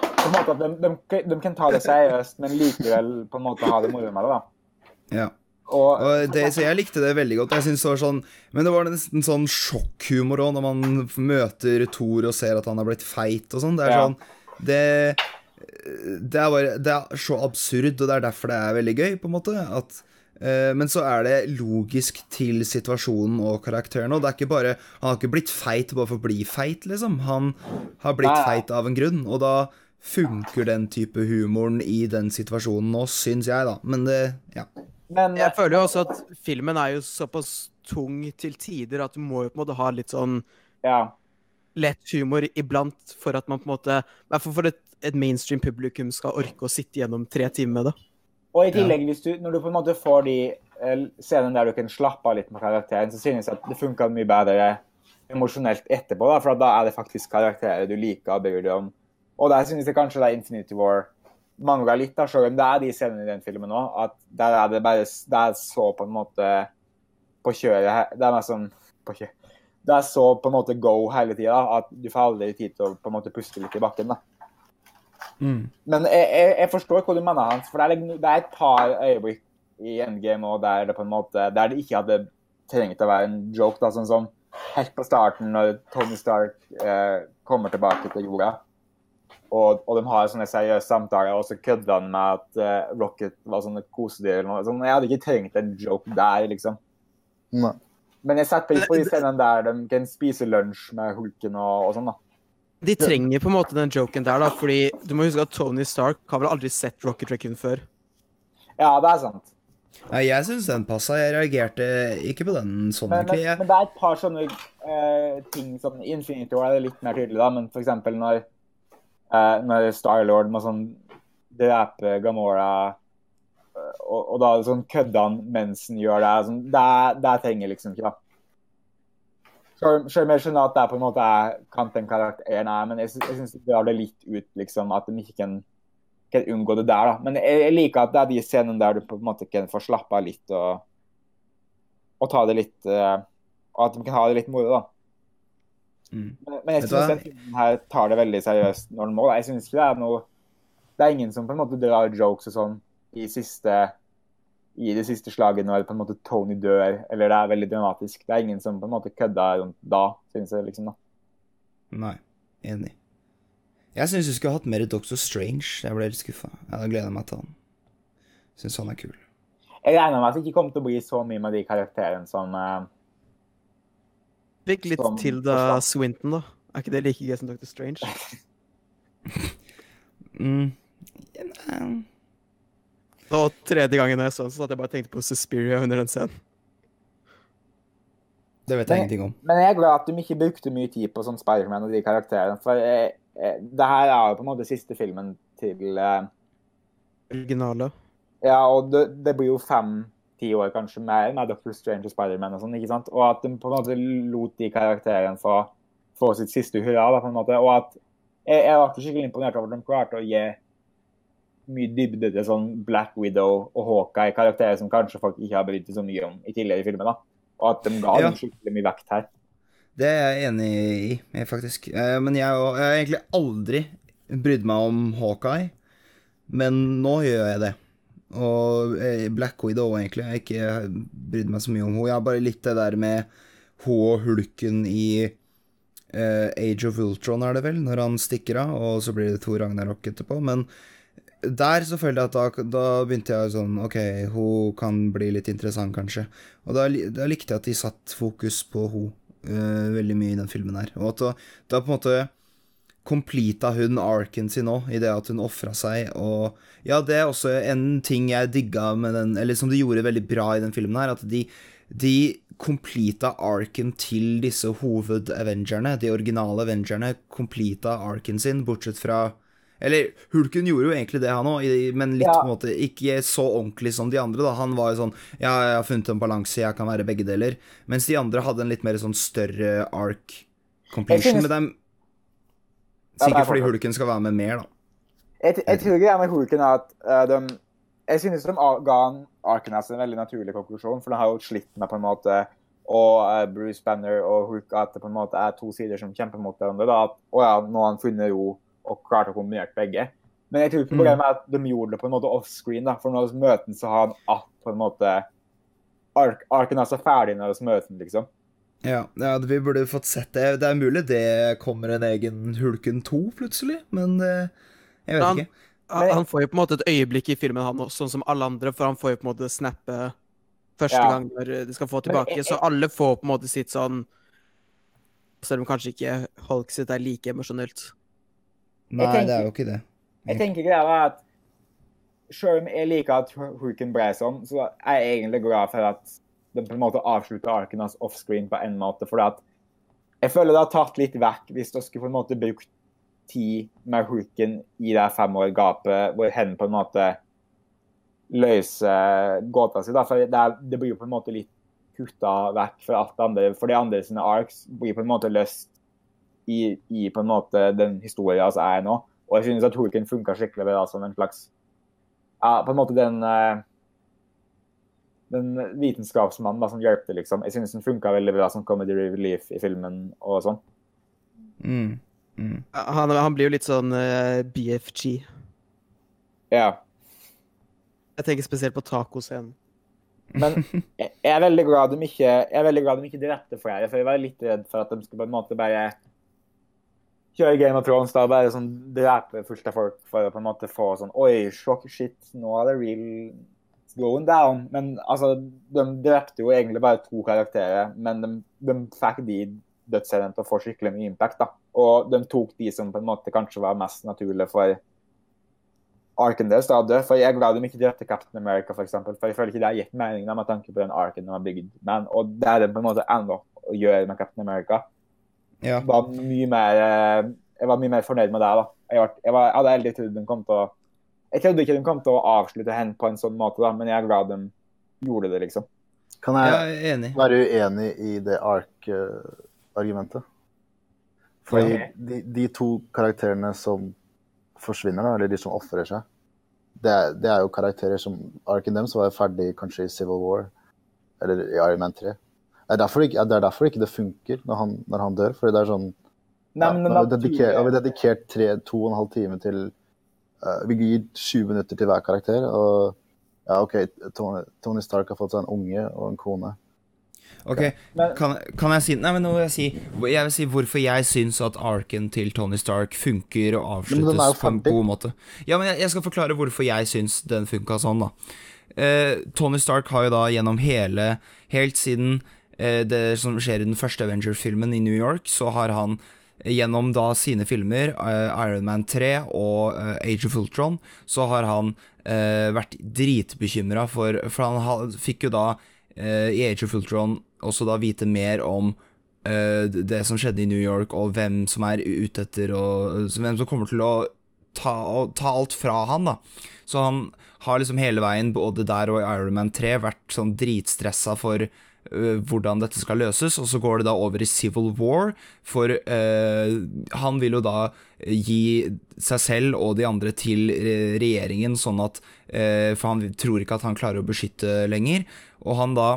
S3: at de, de, de kan ta det seriøst, men likevel på en måte ha det moro med det. da.
S1: Ja.
S3: Og,
S1: Og det, så jeg likte det veldig godt. Jeg synes det var sånn Men det var nesten sånn sjokkhumor òg, når man møter Thor og ser at han har blitt feit og sånn. Det er
S3: Ja.
S1: sånn det, det er bare Det er så absurd, og det er derfor det er veldig gøy, på en måte. At, men så er det logisk til situasjonen og karakteren. Og det er ikke bare Han har ikke blitt feit bare for å bli feit, liksom. Han har blitt feit av en grunn, og da funker den type humoren i den situasjonen nå, syns jeg, da. Men det Ja.
S3: men
S2: Jeg føler jo også at filmen er jo såpass tung til tider at du må jo på en måte ha litt sånn
S3: ja.
S2: lett humor iblant for at man på en måte I hvert fall for et, et mainstream publikum skal orke å sitte gjennom tre timer med det.
S3: Og i tillegg, hvis du, når du på en måte får de eh, scenene der du kan slappe av litt med karakteren, så synes jeg at det funka mye bedre emosjonelt etterpå, da, for da er det faktisk karakterer du liker og bryr deg om. Og der synes jeg kanskje det er Infinity War mangler litt, da, selv om det er de scenene i den filmen òg, at der er det bare Det er så på en måte på kjøret her Det er mer sånn på kjøret. Det er så på en måte go hele tida at du får aldri tid til å på en måte puste litt i bakken. da. Men jeg, jeg, jeg forstår hva du mener, Hans. For det er, det er et par øyeblikk i Endgame og der det på en måte Der det ikke hadde trengt å være en joke. da, sånn som Helt på starten, når Tony Stark eh, kommer tilbake til jorda, og, og de har sånne seriøse samtaler, og så kødder han med at eh, Rocket var sånne kosedyr eller noe sånn, Jeg hadde ikke trengt en joke der, liksom.
S4: Nei.
S3: Men jeg setter pris på de scenene der de kan spise lunsj med hulken og, og sånn, da.
S2: De trenger på en måte den joken der, da, fordi du må huske at Tony Stark har vel aldri sett Rocket Raccoon før.
S3: Ja, det er sant.
S1: Nei, jeg syns den passa. Jeg reagerte ikke på den sånn,
S3: Men, men,
S1: egentlig.
S3: Men det er et par sånne uh, ting som I Infinity War er det litt mer tydelig, da, men eksempel når, uh, når Starlord må sånn drepe Gamora uh, og, og da sånn kødder han mens han gjør det. Sånn, det, det trenger liksom ikke, da. Selv om jeg skjønner at det på en måte er kan den karakteren er, men jeg, jeg syns det drar det litt ut, liksom, at de ikke kan, kan unngå det der. da. Men jeg, jeg liker at det er de scenene der du på en måte kan få slappe av litt og, og ta det litt uh, Og at de kan ha det litt moro, da.
S1: mm.
S3: Men, men jeg syns den filmen her tar det veldig seriøst når den må. da. Jeg synes ikke det er noe Det er ingen som på en måte drar jokes og sånn i siste i det siste slaget når på en måte Tony dør, eller det er veldig dramatisk. Det er ingen som på en måte kødder rundt da, synes jeg. liksom da.
S1: Nei. Enig. Jeg syns du skulle hatt mer Doctor Strange. Jeg ble litt skuffa. Jeg hadde gleda meg til han. Syns han er kul.
S3: Jeg regner med at det ikke kommer til å bli så mye med de karakterene som uh,
S2: Fikk litt
S3: Som
S2: Tilda
S3: forsvant.
S2: Swinton, da. Er ikke det like gøy som Doctor Strange?
S1: Mm.
S2: Og tredje gangen jeg så den, så hadde jeg bare tenkt på Suspiria under den scenen.
S1: Det vet jeg ingenting om.
S3: Men jeg er glad at de ikke brukte mye tid på sånn Spiderman og de karakterene. For jeg, jeg, det her er jo på en måte siste filmen til eh,
S2: Originale.
S3: Ja, og det, det blir jo fem-ti år kanskje mer med Doctor Strange og Spiderman og sånn, ikke sant? Og at de på en måte lot de karakterene få, få sitt siste hurra, da, på en måte. Og at jeg, jeg var skikkelig imponert over at de klarte å gi mye dybde til sånn Black Widow og Hawkeye, karakterer som kanskje folk ikke har brydd seg så mye om i tidligere filmer, da. Og at de ga
S1: Ja.
S3: dem skikkelig mye vekt her.
S1: Det er jeg enig i, faktisk. Eh, Men jeg, har egentlig aldri brydd meg om Hawkeye. Men nå gjør jeg det. Og eh, Black Widow, egentlig. Jeg har ikke brydd meg så mye om henne. Jeg har bare litt det der med hun og hulken i eh, Age of Ultron, er det vel, når han stikker av, og så blir det Thor Ragnarok etterpå. Men der så følte jeg at da, da begynte jeg sånn Ok, hun kan bli litt interessant, kanskje. Og da, da likte jeg at de satt fokus på hun uh, veldig mye i den filmen her. Og at da, da på en måte completa hun arken sin òg, i det at hun ofra seg, og Ja, det er også en ting jeg digga med den Eller som de gjorde veldig bra i den filmen her, at de de completa arken til disse hoved-avengerne, de originale avengerne, completa arken sin, bortsett fra Eller Hulken gjorde jo egentlig det, han òg, men litt
S3: Ja.
S1: på en måte ikke så ordentlig som de andre. da Han var jo sånn Ja, jeg har funnet en balanse, jeg kan være begge deler. Mens de andre hadde en litt mer sånn større arc completion
S3: synes-
S1: med dem.
S3: Ja, er
S1: Sikkert fordi Hulken skal være med mer, da.
S3: Jeg, jeg tror greia med Hulken er at uh, de Jeg synes de ga han Arkenas en veldig naturlig konklusjon, for den har jo slitt med på en måte og eh, Bruce Banner og Hulk at det på en måte er to sider som kjemper mot hverandre. da, at ja, Nå har han funnet ro og klart å kombinere begge. Men jeg tror problemet er at de gjorde det på en måte offscreen. da, For når vi møter så har han at på en måte Ark Arken er ferdig når vi møter han, liksom.
S1: Ja, ja, vi burde fått sett det. Det er mulig det kommer en egen Hulken 2 plutselig, men eh, jeg vet
S2: Han-
S1: ikke.
S2: Han, han får jo på en måte et øyeblikk i filmen, han også, sånn som alle andre, for han får jo på en måte snappe første
S3: Ja.
S2: gang når de skal få tilbake.
S3: jeg-
S2: Så alle får på en måte sitt sånn Selv om kanskje ikke Hulk sitt er like emosjonelt.
S1: Nei,
S3: tenker-
S1: det er jo ikke det.
S3: Jeg tenker greia er at selv om jeg liker at Hulken ble sånn, så er jeg egentlig glad for at de på en måte avslutter arken hans offscreen på en måte. For jeg føler det har tatt litt vekk hvis dere skulle på en måte brukt tid med Hulken i det fem år gapet, hvor hen på en måte løser gåta si. For det, det blir på en måte litt kutta vekk fra alt det andre. For de andre sine arcs blir på en måte løst i, i på en måte den historien som er nå. Og jeg synes at Hulken funka skikkelig bra som en slags ja, På en måte den eh, den vitenskapsmannen da, som hjelpte, liksom. Jeg synes den funka veldig bra som comedy relief i filmen og sånn.
S1: Mm. Mm.
S2: Han, han blir jo litt sånn uh, BFG.
S3: Ja.
S2: Jeg tenker spesielt på tacoscenen.
S3: Men jeg jeg er veldig glad de ikke jeg er veldig glad de ikke drepte flere, for jeg var litt redd for at de skulle på en måte bare kjøre Game of Thrones da, bare sånn drepe av folk for å på en måte få sånn Oi, sjokk, shit, nå er det real going down. Men altså, de drepte jo egentlig bare to karakterer, men de, de fikk de dødsseriene til å få skikkelig mye impact, da. Og de tok de som på en måte kanskje var mest naturlige for arken deres da. For jeg er glad de ikke drepte Captain America, for eksempel. For jeg føler ikke det har gitt mening da, med tanke på den arken de har bygd. Men, og det er det på en måte ennå å gjøre med Captain America.
S1: Ja.
S3: var mye mer eh, Jeg var mye mer fornøyd med det. da. Jeg, var, jeg, var, jeg hadde aldri trodd de kom til å Jeg trodde ikke de kom til å avslutte henne på en sånn måte, da, men jeg er glad de gjorde det, liksom.
S4: Kan
S1: Jeg
S4: jeg
S1: enig.
S4: være uenig i det ark-argumentet? Fordi
S3: okay.
S4: de, de to karakterene som forsvinner, da, eller de som ofrer seg, det er, det er jo karakterer som Arken som var jo ferdig kanskje i Civil War, eller i Iron Man 3. Det er derfor ikke det, er derfor ikke det funker når han, når han dør. fordi det er sånn
S3: Nei,
S4: ja, nå har vi dedikert, har vi dedikert tre, to og en halv time til uh, Vi gir 20 minutter til hver karakter. Og ja, OK, Tony, Tony Stark har fått seg en unge og en kone.
S1: Ok,
S3: Men-
S1: kan, kan jeg si Nei, men nå vil jeg si Jeg vil si hvorfor jeg syns at arken til Tony Stark funker og avsluttes på en god måte. Ja, men jeg, jeg skal forklare hvorfor jeg syns den funka sånn, da. Uh, Tony Stark har jo da gjennom hele Helt siden det som skjer i den første Avenger-filmen i New York, så har han eh, gjennom da sine filmer, eh, Iron Man 3 og eh, Age of Ultron, så har han eh, vært dritbekymra for For han fikk jo da eh, i Age of Ultron også da vite mer om eh, det som skjedde i New York, og hvem som er ute etter, og hvem som kommer til å ta, ta alt fra han, da. Så han har liksom hele veien, både der og i Iron Man 3, vært sånn dritstressa for hvordan dette skal løses, og så går det da over i Civil War, for øh, han vil jo da gi seg selv og de andre til øh, regjeringen, sånn at øh, For han tror ikke at han klarer å beskytte lenger, og han da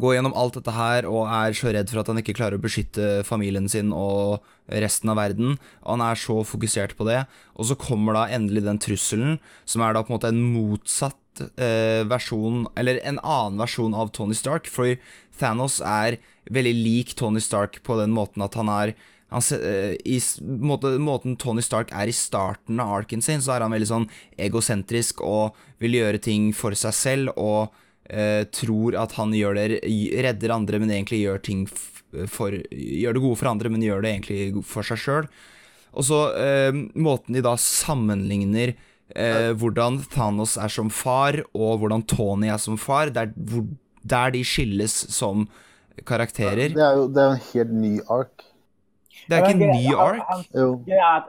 S1: går gjennom alt dette her og er så redd for at han ikke klarer å beskytte familien sin og resten av verden. Og han er så fokusert på det. Og så kommer da endelig den trusselen, som er da på en måte en motsatt eh, versjon, eller en annen versjon av Tony Stark. For Thanos er veldig lik Tony Stark på den måten at han er han, eh, I måte, måten Tony Stark er i starten av arken sin, så er han veldig sånn egosentrisk og vil gjøre ting for seg selv. og eh, tror at han gjør det, redder andre, men egentlig gjør ting for Gjør det gode for andre, men gjør det egentlig for seg sjøl. Og så eh, måten de da sammenligner eh, hvordan Thanos er som far, og hvordan Tony er som far, der, hvor, der de skilles som karakterer.
S4: Det er jo, det er en helt ny ark.
S1: Det er ikke en ny ark.
S3: han-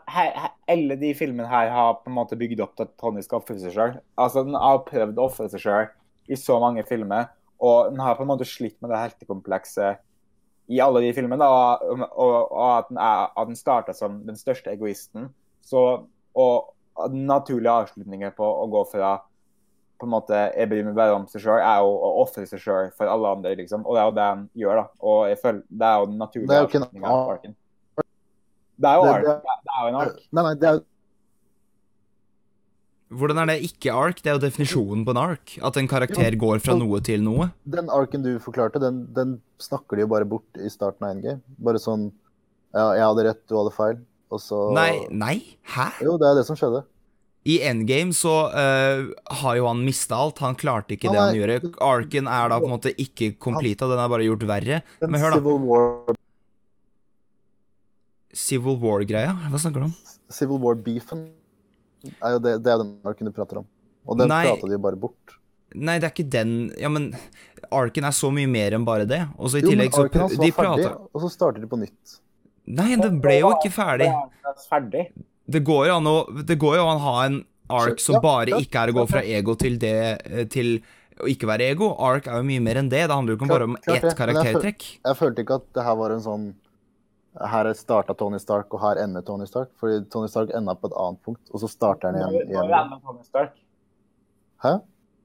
S3: he- he- alle de filmene her har på en måte bygd opp til at Tony skal ofre seg sjøl. Altså, den har prøvd å ofre seg sjøl i så mange filmer, og den har på en måte slitt med det heltekomplekset i alle de filmene. Og, og, og at den, er- at den starta som den største egoisten. Så, og den naturlige avslutningen på å gå fra på en måte, Jeg bryr meg bare om seg sjøl, er jo å ofre seg sjøl for alle andre, liksom. Og det er jo det han gjør, da. Og jeg føler, det er jo den naturlige
S4: jo
S3: avslutningen av
S4: ark.
S3: arken. Det er jo
S4: Det- det-
S3: Det er jo en ark.
S4: Nei, nei, det er,
S1: Hvordan er det ikke ark? Det er jo definisjonen på en ark. At en karakter går fra noe til noe.
S4: den arken du forklarte, den, den snakker de jo bare bort i starten av Endgame. Bare sånn Ja, jeg hadde rett, du hadde feil. Og så
S1: Nei, nei, hæ?
S4: Jo, det er det som skjedde.
S1: I Endgame så uh, har jo han mista alt. Han klarte ikke det
S4: Nei,
S1: han gjorde. Arken er da på en måte ikke completa, den er bare gjort verre. Men hør, da.
S4: Civil War,
S1: Civil War-greia? Hva snakker du om?
S4: Civil War-beefen er jo det, det er den arken du prater om. Og den prata de jo bare bort.
S1: Nei, det er ikke den Ja, men Arken er så mye mer enn bare det. Og så i
S4: Jo, men
S1: tillegg så De
S4: ferdig,
S1: prater
S4: og så starter de på nytt.
S1: Nei, den ble jo ikke ferdig.
S3: Det ferdig.
S1: Det går jo an å Det går jo an å ha en ark som bare ikke er å gå fra ego til det eh, til å ikke være ego. Ark er jo mye mer enn det. Det handler jo ikke bare om ett
S4: men jeg føl-
S1: karaktertrekk.
S4: Jeg følte ikke at det her var en sånn Her starta Tony Stark, og her ender Tony Stark. Fordi Tony Stark enda på et annet punkt, og så starter han igjen.
S3: når
S4: igjen.
S3: ender Tony Stark?
S4: Hæ?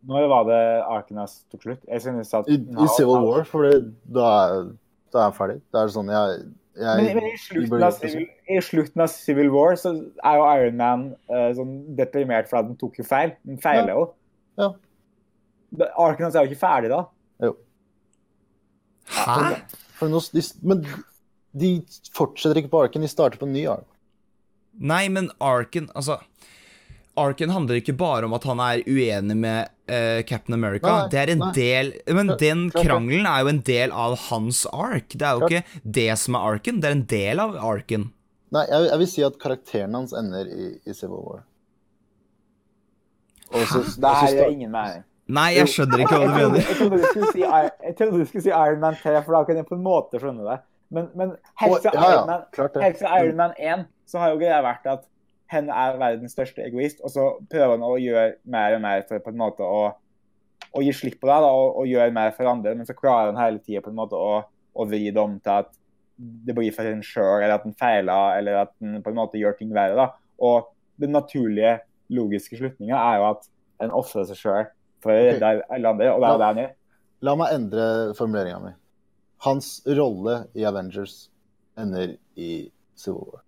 S3: Når var det arken hans tok slutt? Jeg synes at
S4: I, I Civil War, for da, er, da er han ferdig. Det er sånn Jeg, jeg
S3: Men, men i, slutten av Civil, i slutten av Civil War så er jo Iron Man uh, sånn deprimert fordi den tok jo feil. Den feiler jo.
S4: Ja.
S3: ja. Arken hans er jo ikke ferdig, da.
S4: Jo.
S1: Hæ?
S4: For nå, men de fortsetter ikke på arken, de starter på en ny ark.
S1: Nei, men Arken Altså Arken handler ikke bare om at han er uenig med uh, Captain America.
S4: Nei,
S1: det er en
S4: nei.
S1: del Men den krangelen er jo en del av hans ark. Det er jo ikke det som er arken, det er en del av arken.
S4: Nei, jeg, jeg vil si at karakteren hans ender i, i Civil War. Også,
S3: Det her gjør ingen mening.
S1: Nei, jeg skjønner ikke hva du mener.
S3: Jeg trodde du skulle si, jeg trodde du skulle si Iron Man 3, for da kan jeg på en måte skjønne det. Men, men helt fra
S4: ja, ja,
S3: Iron Man
S4: klart det.
S3: Helt fra Iron Man 1 så har jo greia vært at hen er verdens største egoist, og så prøver han å gjøre mer og mer for på en måte å, å gi slipp på det da, og, og gjøre mer for andre, men så klarer han hele tida på en måte å, å vri det om til at det blir for en sjøl, eller at en feiler, eller at en på en måte gjør ting verre. da. Og den naturlige, logiske slutninga er jo at en ofrer seg sjøl for å redde alle andre, og det er jo det han gjør.
S4: La meg endre formuleringa mi. Hans rolle i Avengers ender i Civil War.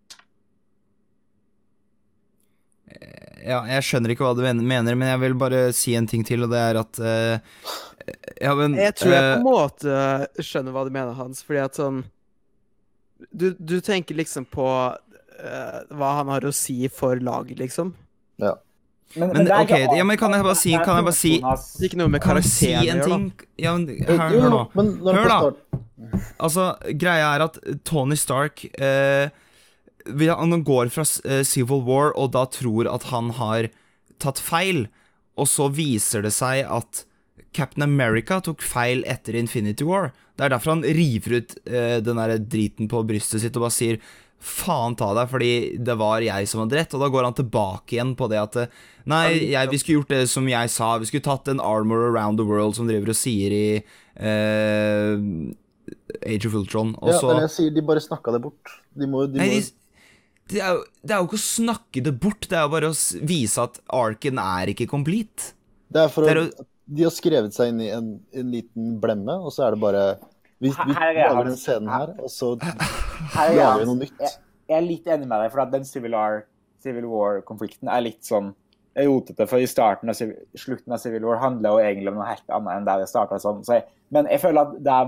S1: Ja, jeg skjønner ikke hva du mener, men jeg vil bare si en ting til, og det er at uh, Ja, men
S2: Jeg tror jeg på
S1: eh,
S2: en måte skjønner hva du mener, Hans, fordi at sånn Du, du tenker liksom på uh, hva han har å si for laget, liksom.
S4: Ja.
S1: Men
S3: det er
S1: ok,
S3: ikke
S1: ja, men kan jeg bare si- kan jeg bare si-
S2: Det er ikke noe med karakteren å gjøre, da.
S1: Ja, men hør, hør nå. Hør da. Altså, greia er at Tony Stark eh, Han går fra eh, Civil War og da tror at han har tatt feil, og så viser det seg at Captain America tok feil etter Infinity War. Det er derfor han river ut eh, den der driten på brystet sitt og bare sier faen ta deg, fordi det var jeg som hadde rett. Og da går han tilbake igjen på det at eh, Nei, jeg, vi skulle gjort det som jeg sa. Vi skulle tatt en armor around the world, som driver og sier i eh, Age of Ultron. Og
S4: Ja,
S1: så
S4: jeg sier, de bare snakka det bort. De må, de
S1: Nei, de, det, er jo, det er jo ikke å snakke det bort, det er jo bare å vise at arken er ikke complete.
S4: det er for
S1: det er
S4: å, De har skrevet seg inn i en, en liten blemme, og så er det bare Vi, vi
S3: er
S4: lager den scenen her, og så
S3: er
S4: lager vi noe nytt.
S3: Jeg, jeg er litt enig med deg, for den Civil, Civil War-konflikten er litt sånn rotete. For i starten av slutten av Civil War handler jo egentlig om noe helt annet enn der det starta. Sånn. Så jeg, men jeg føler at det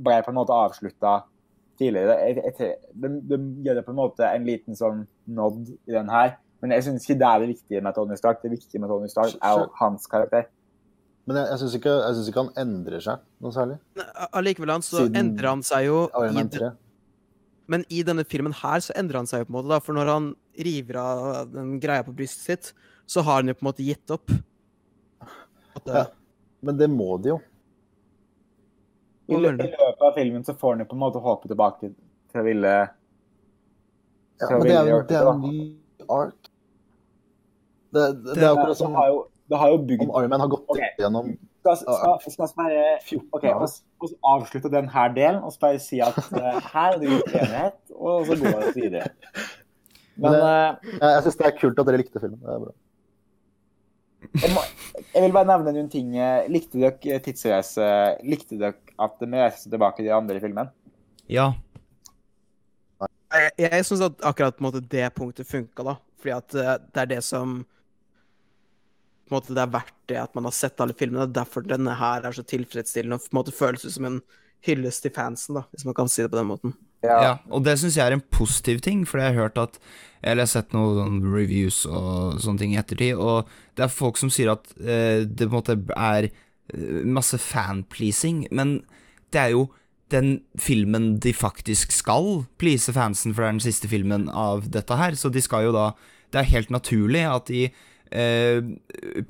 S3: ble på en måte avslutta tidligere. Jeg, jeg, det, de, de gjør det på en måte en liten sånn nod i den her. Men jeg syns ikke det er det viktige med Tony Stark. Det viktige med Tony Stark er jo hans karakter.
S4: Men jeg, jeg syns ikke, synes ikke han endrer seg noe særlig.
S2: Allikevel, han, så
S4: Siden
S2: endrer han seg jo i,
S4: Man
S2: den-
S4: 3.
S2: Men i denne filmen her så endrer han seg jo på en måte, da. For når han river av den greia på brystet sitt, så har han jo på en måte gitt opp. At,
S4: Ja. Men det må de jo.
S3: I, løpet av filmen så får han jo på en måte håpet tilbake til å ville
S4: Ja,
S3: Så
S4: men det er, jo- det er en ny ark. Det, det, det er akkurat
S3: Det
S4: som
S3: jo, det har jo bygd
S4: om Ironman har gått
S3: Ok.
S4: gjennom
S3: Skal, skal, skal vi bare
S4: 14
S3: Ok,
S4: år.
S3: og, s- og så avslutte denne delen og så bare si at eh, her er det uenighet, og så går vi videre. Men
S4: Men,
S3: eh,
S4: Jeg, jeg syns det er kult at dere likte filmen. Det er bra.
S3: jeg, må, jeg vil bare nevne noen ting. Likte dere tidsreise? Likte dere at vi reiste tilbake til de andre filmene? filmen?
S1: Ja.
S2: Jeg, jeg syns at akkurat måte, det punktet funka, da. Fordi at uh, det er det som på en måte, Det er verdt det at man har sett alle filmene. Det er derfor denne her er så tilfredsstillende og på en måte føles ut som en hyllest til fansen, da, hvis man kan si det på den måten.
S1: Ja, og det syns jeg er en positiv ting, for jeg har hørt at Eller jeg har sett noen sånn reviews og sånne ting i ettertid, og det er folk som sier at eh, det på en måte er eh, masse fanpleasing, men det er jo den filmen de faktisk skal please fansen, for det er den siste filmen av dette her, så de skal jo da Det er helt naturlig at de eh,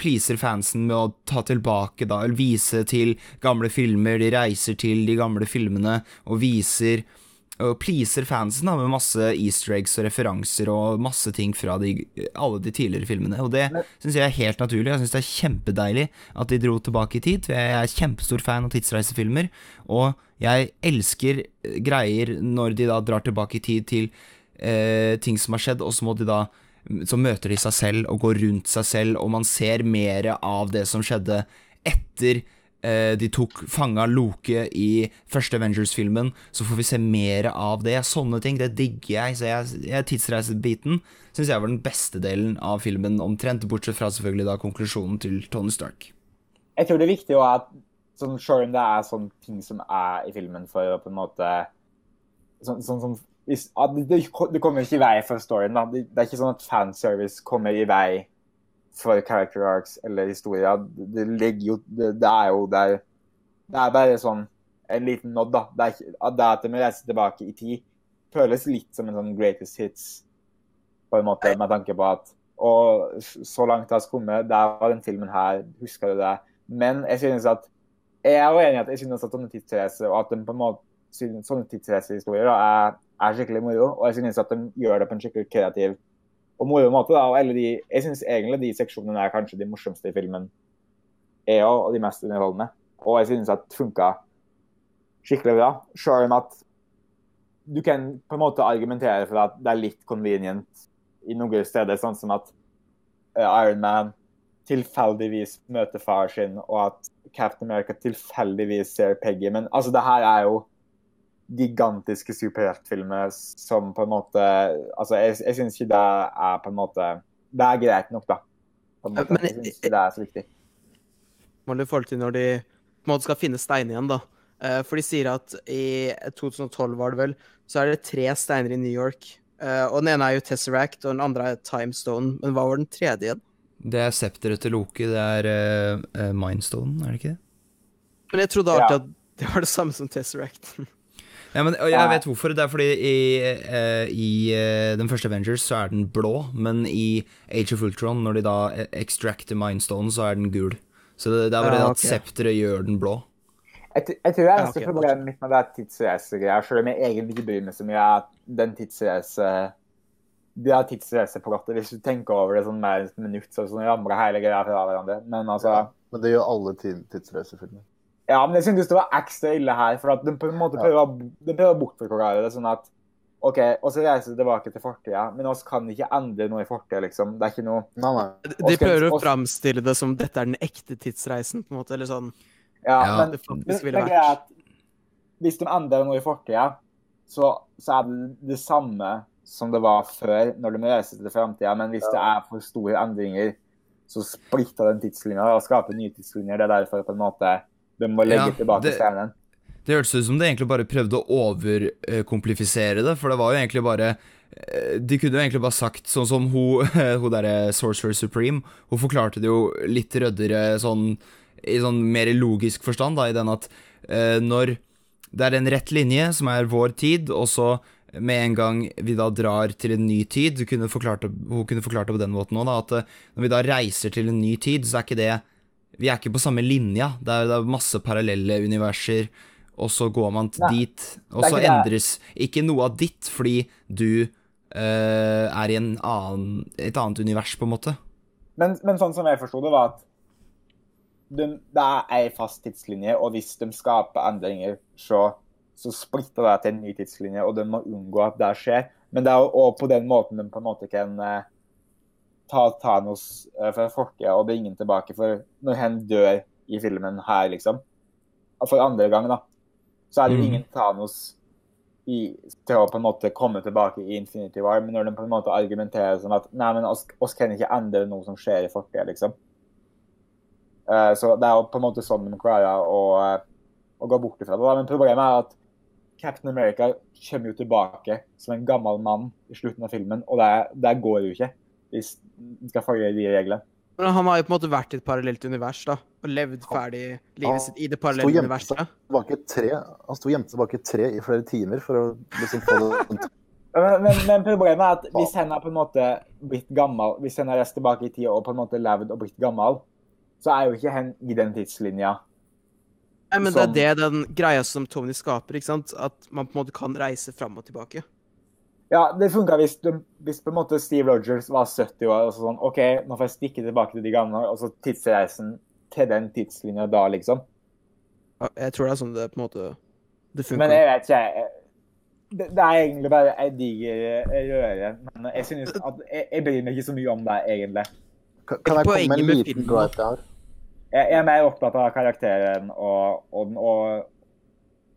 S1: pleaser fansen med å ta tilbake da, eller vise til gamle filmer, de reiser til de gamle filmene og viser og pleaser fansen da, med masse easter eggs og referanser og masse ting fra de, alle de tidligere filmene. Og det syns jeg er helt naturlig. Jeg syns det er kjempedeilig at de dro tilbake i tid. for Jeg er kjempestor fan av tidsreisefilmer, og jeg elsker eh, greier når de da drar tilbake i tid til eh, ting som har skjedd, og så må de da så møter de seg selv og går rundt seg selv, og man ser mer av det som skjedde etter eh, de tok fanga Loke i første Avengers-filmen, så får vi se mer av det. Sånne ting, det digger jeg. Så jeg, jeg tidsreisebiten syns jeg var den beste delen av filmen, omtrent, bortsett fra selvfølgelig da konklusjonen til Tony Stark.
S3: jeg tror det er viktig at sånn, Selv om det er sånne ting som er i filmen for å på en måte sånn, sånn som hvis, det, det kommer ikke i vei for storyen. da. Det, det er ikke sånn at fanservice kommer i vei for character arcs eller historier. Det, ligger jo det, det er jo der Det er bare sånn en liten nod, da. Det er ikke, det at de reiser tilbake i tid, føles litt som en sånn greatest hits, på en måte, med tanke på at Og så langt det har kommet, der var den filmen her, husker du det? Men jeg synes at Jeg er jo enig i at jeg synes at sånne tidsreiser, og at de på en måte sånne tidsreisehistorier er, er skikkelig moro. Og jeg synes at de gjør det på en skikkelig kreativ og moro måte. da, og de, Jeg synes egentlig de seksjonene er kanskje de morsomste i filmen. Er jo, og de mest underholdende. Og jeg synes at det funka skikkelig bra. Selv om at du kan på en måte argumentere for at det er litt convenient i noen steder, sånn som at uh, Iron Man tilfeldigvis møter far sin, og at Captain America tilfeldigvis ser Peggy. Men altså, det her er jo gigantiske superheltfilmer som på en måte Altså, jeg, jeg syns ikke det er på en måte Det er greit nok, da. På en måte.
S2: Men-
S3: jeg syns ikke det er så viktig.
S2: må i forhold til når de på en måte skal finne steiner igjen, da. Eh, For de sier at i 2012, var det vel, så er det tre steiner i New York. Eh, Og den ene er jo Tesseract, og den andre er Timestone. Men hva var den tredje igjen?
S1: Det er septeret til Loki, det er uh, Mindstone, er det ikke det?
S2: Men jeg trodde alltid at det var det samme som Tesseract.
S1: Ja, men, og jeg vet hvorfor. Det er fordi i, eh, i eh, den første Avengers så er den blå, men i Age of Ultron, når de da eh, extracter Mindstone, så er den gul. Så det, det er bare
S2: Ja,
S1: det at septeret gjør den blå.
S3: Jeg, jeg tror det eneste
S2: Ja, okay,
S3: problemet mitt med det er tidsreisegreier. selv om jeg egentlig ikke bryr meg så mye, er den tidsreise Det er tidsreiseplottet. Hvis du tenker over det sånn mer enn et minutt, så sånn ramler hele greia fra hverandre. Men altså
S4: Men det gjør alle tid- tidsreisefilmer.
S3: Ja, men jeg syntes det var ekstra ille her, for at de på en måte prøver, de prøver å bortforklare det sånn at OK, og så reiser vi tilbake til fortida, men oss kan ikke endre noe i fortida, liksom. Det er ikke noe
S4: Nei, nei.
S2: De
S3: Oskar-
S2: prøver å
S3: Oskar-
S2: framstille det som dette er den ekte tidsreisen, på en måte. Eller sånn.
S3: Ja,
S1: Ja.
S3: men
S2: Det faktisk ville
S3: er
S2: vært.
S3: at hvis de endrer noe i fortida, så, så er det det samme som det var før når de reiser til framtida, men hvis det er for store endringer, så splitter den tidslinja og skaper nye tidslinjer. Det er derfor på en måte de må legge
S1: Ja,
S3: tilbake
S1: det-
S3: steinen.
S1: Det hørtes ut som de egentlig bare prøvde å overkomplifisere det, for det var jo egentlig bare eh, De kunne jo egentlig bare sagt sånn som hun, hun derre Sorcerer Supreme. Hun forklarte det jo litt røddere sånn i sånn mer logisk forstand, da, i den at eh, når det er en rett linje som er vår tid, og så med en gang vi da drar til en ny tid du kunne forklart Hun kunne forklart det på den måten òg, da, at eh, når vi da reiser til en ny tid, så er ikke det Vi er ikke på samme linja. Det er, det er masse parallelle universer, og så går man til
S3: Nei,
S1: dit, og så
S3: ikke
S1: endres ikke noe av ditt fordi du eh, er i en annen, et annet univers, på en måte.
S3: Men, men sånn som jeg forsto det, var at de, det er ei fast tidslinje, og hvis de skaper endringer, så, så splitter det til en ny tidslinje, og de må unngå at det skjer. Men det er jo på den måten de på en måte kan eh, ta Thanos eh, fra fortida og bringe ham tilbake. For når han dør i filmen her, liksom, for andre gang, da, så er det jo
S1: Mm.
S3: ingen Thanos i, til å på en måte komme tilbake i Infinity War, men når de på en måte argumenterer sånn at nei, men oss, oss kan ikke endre noe som skjer i fortida, liksom. Uh, så det er jo på en måte sånn de klarer å, å gå bort ifra det. da. Men problemet er at Captain America kommer jo tilbake som en gammel mann i slutten av filmen, og det, det går jo ikke hvis en skal følge de reglene.
S2: Men han har jo på en måte vært i et parallelt univers, da. Og levd ferdig
S4: Han
S2: livet sitt i det parallelle universet.
S4: tilbake tre, han sto gjemt tilbake i tre i flere timer for å liksom få det
S3: Men, men, men problemet er at hvis han har på en måte blitt gammel, hvis han har reist tilbake i tida og på en måte levd og blitt gammel, så er jo ikke han i den tidslinja.
S2: Nei, men det er det den greia som Tony skaper, ikke sant? At man på en måte kan reise fram og tilbake.
S3: Ja, det funka hvis, hvis på en måte Steve Rogers var 70 år og så sånn OK, nå får jeg stikke tilbake til de gamle, og så tidsreisen til den tidslinja da, liksom.
S2: Ja, Jeg tror det er sånn det på en måte det funker.
S3: Men jeg vet ikke jeg- Det, det er egentlig bare ei diger eh, røre. Men jeg synes at jeg, jeg bryr meg ikke så mye om det, egentlig.
S4: Kan kan jeg komme med en liten gripe jeg?
S3: Jeg, jeg er mer opptatt av karakteren og, og den og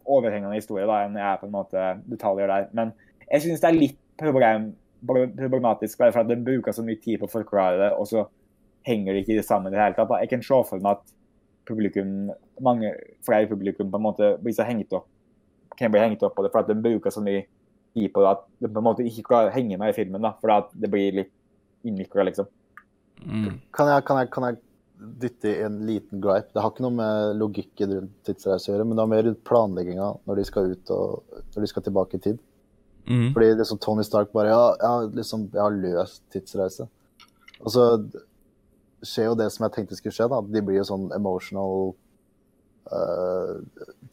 S3: overhengende historie da, enn jeg er på en måte detaljer der. Men jeg synes det er litt problem, problematisk bare for at de bruker så mye tid på å forklare det, og så henger det ikke sammen i det hele tatt. Jeg kan se for meg at publikum, mange flere publikum på en måte blir så hengt opp kan bli hengt opp på det, for at de bruker så mye tid på det at de på en måte ikke klarer å henge med i filmen. da, For at det blir litt innvikla, liksom.
S1: Mm.
S4: Kan jeg, kan, jeg, kan jeg dytte i en liten gripe? Det har ikke noe med logikken rundt tidsreise å gjøre, men det har mer rundt planlegginga når de skal ut og når de skal tilbake i tid.
S1: Mm.
S4: Fordi liksom Tony Stark bare Ja, ja, liksom, jeg har løst tidsreise. Og så skjer jo det som jeg tenkte skulle skje, da. De blir jo sånn emotional uh,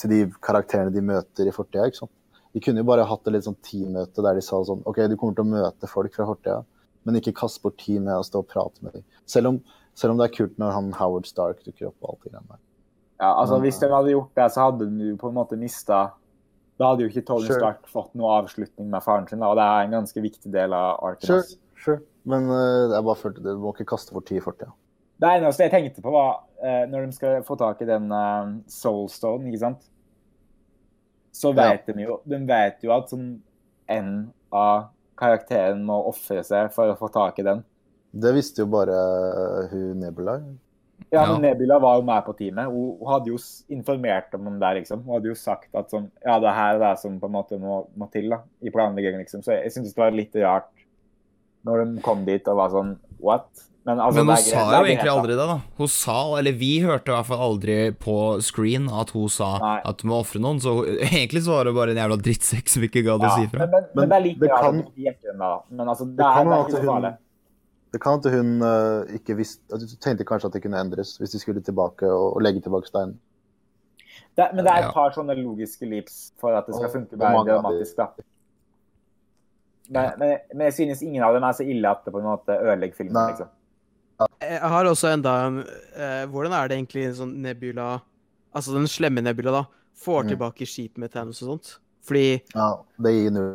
S4: til de karakterene de møter i fortida, ikke sant. De kunne jo bare hatt et litt sånn teammøte der de sa sånn OK, du kommer til å møte folk fra fortida, men ikke kast bort tid med å stå og prate med dem. Selv om, selv om det er kult når han Howard Stark dukker opp og alt det greiene der.
S3: Ja, altså
S4: men,
S3: Hvis de hadde gjort det, så hadde du på en måte mista Da hadde jo ikke Tony
S4: Sure.
S3: Stark fått noe avslutning med faren sin, da, og det er en ganske viktig del av arken.
S4: Sure,
S3: hans.
S4: sure. Men uh, jeg bare følte det, du må ikke kaste bort tid i fortida.
S3: Det eneste jeg tenkte på, var uh, når de skal få tak i den uh, Soulstone, ikke sant Så
S4: Ja.
S3: vet de jo De vet jo at sånn en av karakteren må ofre seg for å få tak i den.
S4: Det visste jo bare eh, hun Nebula.
S3: Ja,
S1: Ja.
S3: men Nebula var jo med på teamet. Hun, hun hadde jo informert dem om det, liksom. Hun hadde jo sagt at sånn Ja, det her er det som på en måte må, må til da, i planleggingen, liksom. Så jeg, jeg syntes det var litt rart når de kom dit og var sånn What? Men, altså,
S1: Men hun
S3: greit-
S1: sa jo egentlig aldri det, da. Hun sa, eller vi hørte i hvert fall aldri på screen at hun sa
S3: Nei.
S1: at du må ofre noen, så hun- egentlig så var det bare en jævla drittsekk som ikke gadd å
S3: Ja,
S1: si fra.
S3: men, men, men
S4: Men
S3: det er like
S4: det
S3: rart
S4: kan-
S3: at de gikk unna, da. Men altså, det,
S4: Det
S3: er,
S4: kan
S3: det er ikke så
S4: hun
S3: farlig.
S4: Det kan at hun eh, ikke visste at Du tenkte kanskje at det kunne endres hvis de skulle tilbake og, og legge tilbake steinen.
S3: Det, men det er et par sånne logiske leaps for at det skal funke
S4: de-
S3: dramatisk. da. Men, men, men jeg synes ingen av dem er så ille at det på en måte ødelegger filmen.
S4: Nei.
S3: liksom.
S2: Jeg har også enda eh, Hvordan er det egentlig en sånn Nebula Altså den slemme Nebula, da. Får
S4: Mm.
S2: tilbake skipet med Thanos og sånt. Fordi
S4: Ja, det gir null.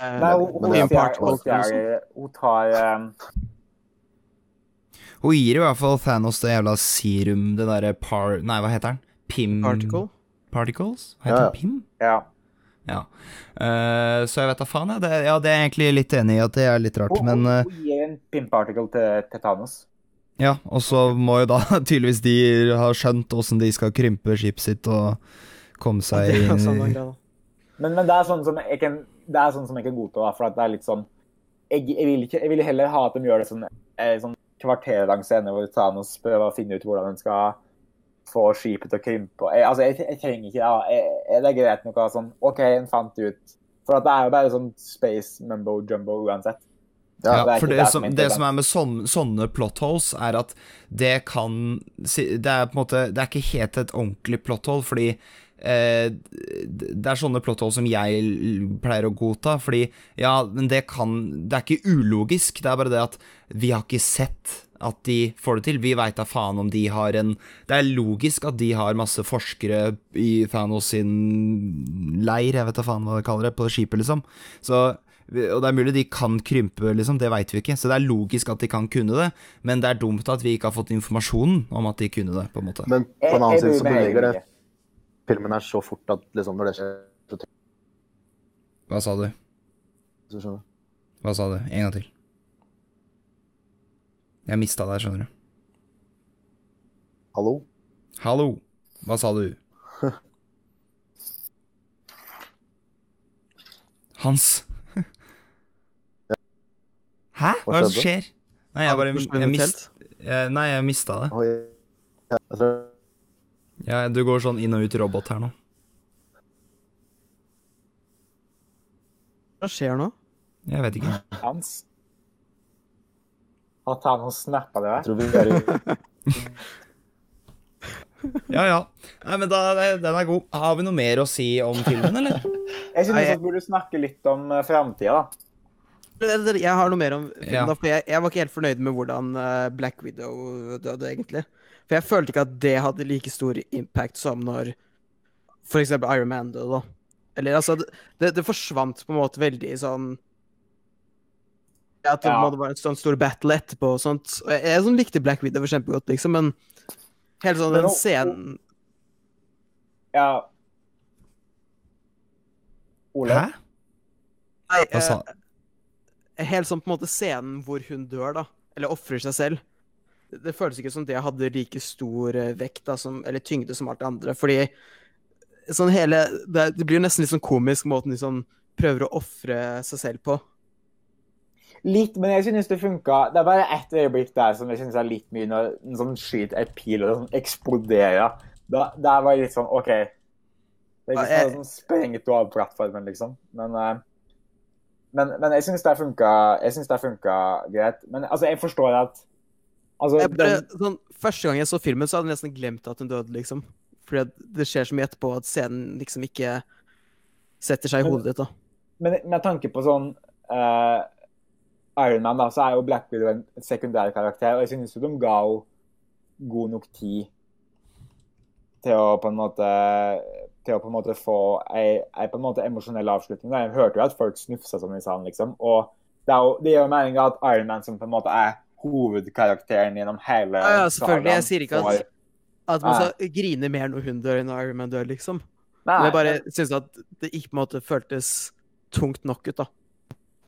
S2: eh,
S3: Nei, hun, hun,
S2: en
S3: hun, hun tar eh,
S1: Hun gir i hvert fall Thanos det jævla serum, det derre par... Nei, hva heter den? Pim...
S2: Particle.
S1: Particles? Heter
S4: Ja,
S1: den Pim?
S3: Ja.
S1: Ja. Uh, så jeg vet da faen, jeg. Det, ja, det er jeg egentlig litt enig i at det er litt rart,
S3: Hun,
S1: men eh,
S3: hun gir en pimp article til, til Thanos.
S1: Ja, og så må jo da tydeligvis de ha skjønt åssen de skal krympe skipet sitt og komme seg
S2: ja,
S1: inn i.
S3: Men, men det er sånn som jeg kan, det er sånn som jeg kan godta, for at det er litt sånn jeg, jeg, vil ikke, jeg vil heller ha at de gjør det sånn, eh, sånn kvarter lang scene hvor Thanos prøver å finne ut hvordan han skal få skipet til å krympe. Jeg, altså, jeg, jeg trenger ikke det. Jeg, jeg, det er greit nok å sånn OK, en fant ut. For at det er jo bare sånn space mumbo jumbo uansett.
S1: Ja,
S3: er
S1: for det
S3: som
S1: det som er med sånne, sånne plot holes, er at det kan Det er på en måte Det er ikke helt et ordentlig plot hole, fordi det er sånne plot holes som jeg pleier å godta, fordi ja, men det kan Det er ikke ulogisk, det er bare det at vi har ikke sett at de får det til. Vi veit da faen om de har en Det er logisk at de har masse forskere i Thanos sin leir, jeg vet da faen hva de kaller det, på skipet, liksom. Så og det er mulig de kan krympe, liksom, det veit vi ikke. Så det er logisk at de kan kunne det, men det er dumt at vi ikke har fått informasjonen om at de kunne det, på en måte.
S4: Men på
S3: den
S4: en annen side så beveger det. Filmen er så fort at liksom når det skjer så
S1: Hva sa du?
S4: du, skjønner.
S1: Hva sa du? En gang til. Jeg mista deg, skjønner du.
S4: Hallo?
S1: Hallo, hva sa du? Hans. Hæ? Hva er skjer? Nei, jeg bare jeg mist, jeg, Nei, jeg mista det.
S4: Ja,
S1: du går sånn inn og ut robot her nå.
S2: Hva skjer nå?
S1: Jeg vet ikke.
S3: Hans. Har Thanos snappa det der?
S4: tror vi er i
S1: Ja, ja. Nei, men da, den er god. Har vi noe mer å si om filmen, eller?
S3: Jeg synes vi burde snakke litt om uh, framtida, da.
S2: Jeg har noe mer om filmen,
S1: Ja.
S2: da, for jeg, jeg var ikke helt fornøyd med hvordan eh, Black Widow døde, egentlig. For jeg følte ikke at det hadde like stor impact som når for eksempel Iron Man døde, da. Eller altså, det, det, forsvant på en måte veldig sånn At det
S3: Ja.
S2: var en sånn stor battle etterpå og sånt. Og jeg, jeg sånn likte Black Widow kjempegodt, liksom, men hele sånn den
S3: nå-
S2: scenen
S3: Ja. Ole?
S1: Hæ?
S2: Nei,
S1: Hva sa
S2: eh, Helt sånn på en måte scenen hvor hun dør, da. Eller ofrer seg selv. Det føles ikke som det hadde like stor eh, vekt da, som, eller tyngde som alt det andre. Fordi sånn hele Det, det blir jo nesten litt sånn komisk måten de sånn prøver å ofre seg selv på.
S3: Litt, men jeg synes det funka. Det er bare ett øyeblikk der som jeg synes er litt mye, når en sånn skyter et pil og sånn eksploderer. Da, der var jeg litt sånn OK. Det er ikke sånn sprengt av plattformen, liksom. Men, eh, men, men jeg synes det funka greit. Men altså, jeg forstår at Altså,
S2: Jeg bare,
S3: den,
S2: sånn, første gang jeg så filmen, så hadde jeg nesten glemt at hun døde, liksom. Fordi det skjer så mye etterpå at scenen liksom ikke setter seg i hodet ditt, da.
S3: men med tanke på sånn uh, Iron Man, da, så er jo Black Widow en sekundær karakter, og jeg synes jo de ga henne god nok tid til å på en måte til å på en måte få ei, ei på en måte emosjonell avslutning. Jeg hørte jo at folk snufsa som i salen, liksom. Og det, er jo, det gir jo mening at Iron Man, som på en måte er hovedkarakteren gjennom hele
S2: Ja, ja, selvfølgelig. Jeg sier ikke at- At man skal grine mer når hun dør enn når Iron Man dør, liksom.
S3: Nei,
S2: Men jeg bare syns at det ikke på en måte føltes tungt nok ut, da.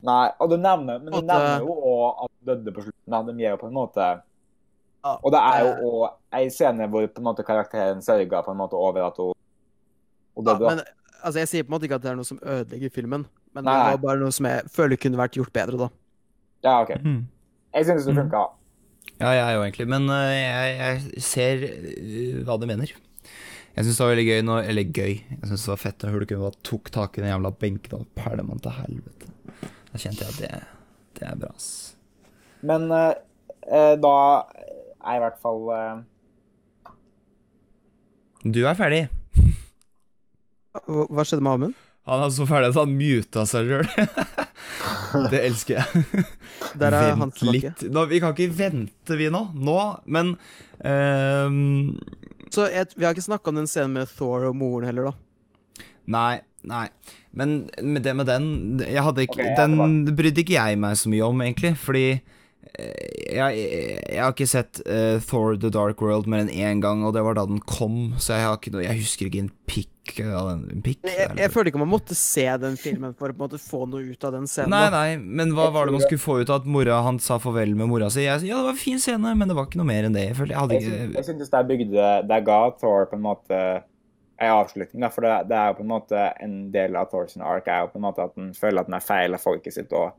S3: Nei, og du nevner, men du
S2: At,
S3: nevner
S2: eh,
S3: jo òg at hun døde på slutten. De gir jo på en måte
S2: Ja,
S3: Og det er jo òg ei scene hvor på en måte karakteren sørger på en måte over at hun, hun døde. da.
S2: men altså, jeg sier på en måte ikke at det er noe som ødelegger filmen, men
S3: Nei.
S2: det var bare noe som jeg føler kunne vært gjort bedre, da.
S3: Ja, OK.
S1: Mhm.
S3: Jeg syns det
S1: Mm.
S3: funka.
S1: Ja, jeg jo egentlig, men øh, jeg, jeg ser øh, hva du mener. Jeg syns det var veldig gøy når Eller gøy. Jeg syns det var fett når Hulken bare tok tak i den jævla benken og pælma den til helvete. Da kjente jeg at det, det er bra, ass.
S3: Men eh, eh, da er i hvert fall uh...
S1: Du er ferdig.
S2: Hva skjedde med Amund?
S1: Han er så ferdig at han muta seg sjøl. det elsker jeg.
S2: Der er
S1: Vent
S2: han tilbake.
S1: litt. Nå, vi kan ikke vente, vi nå. Nå, men um...
S2: Så jeg, vi har ikke snakka om den scenen med Thor og moren heller, da.
S1: Nei, nei. Men med det med den jeg hadde ikke,
S3: okay,
S1: Den brydde ikke jeg meg så mye om, egentlig. Fordi jeg, jeg har ikke sett uh, Thor The Dark World mer enn én gang, og det var da den kom. Så jeg, har ikke noe, jeg husker ikke en pikk av den. En pikk,
S2: Jeg, jeg følte ikke man måtte se den filmen for å på en måte få noe ut av den scenen.
S1: Nei, nei, men hva var det man skulle få ut av at mora han sa farvel med mora si? Jeg, ja, det var en fin scene, men det var ikke noe mer enn det. Jeg følte jeg hadde ikke
S3: jeg synes det bygde Det ga Thor på en måte en avslutning. Da, for det, det er jo på en måte en del av Thors ark er jo på en måte at han føler at han er feil av folket sitt. og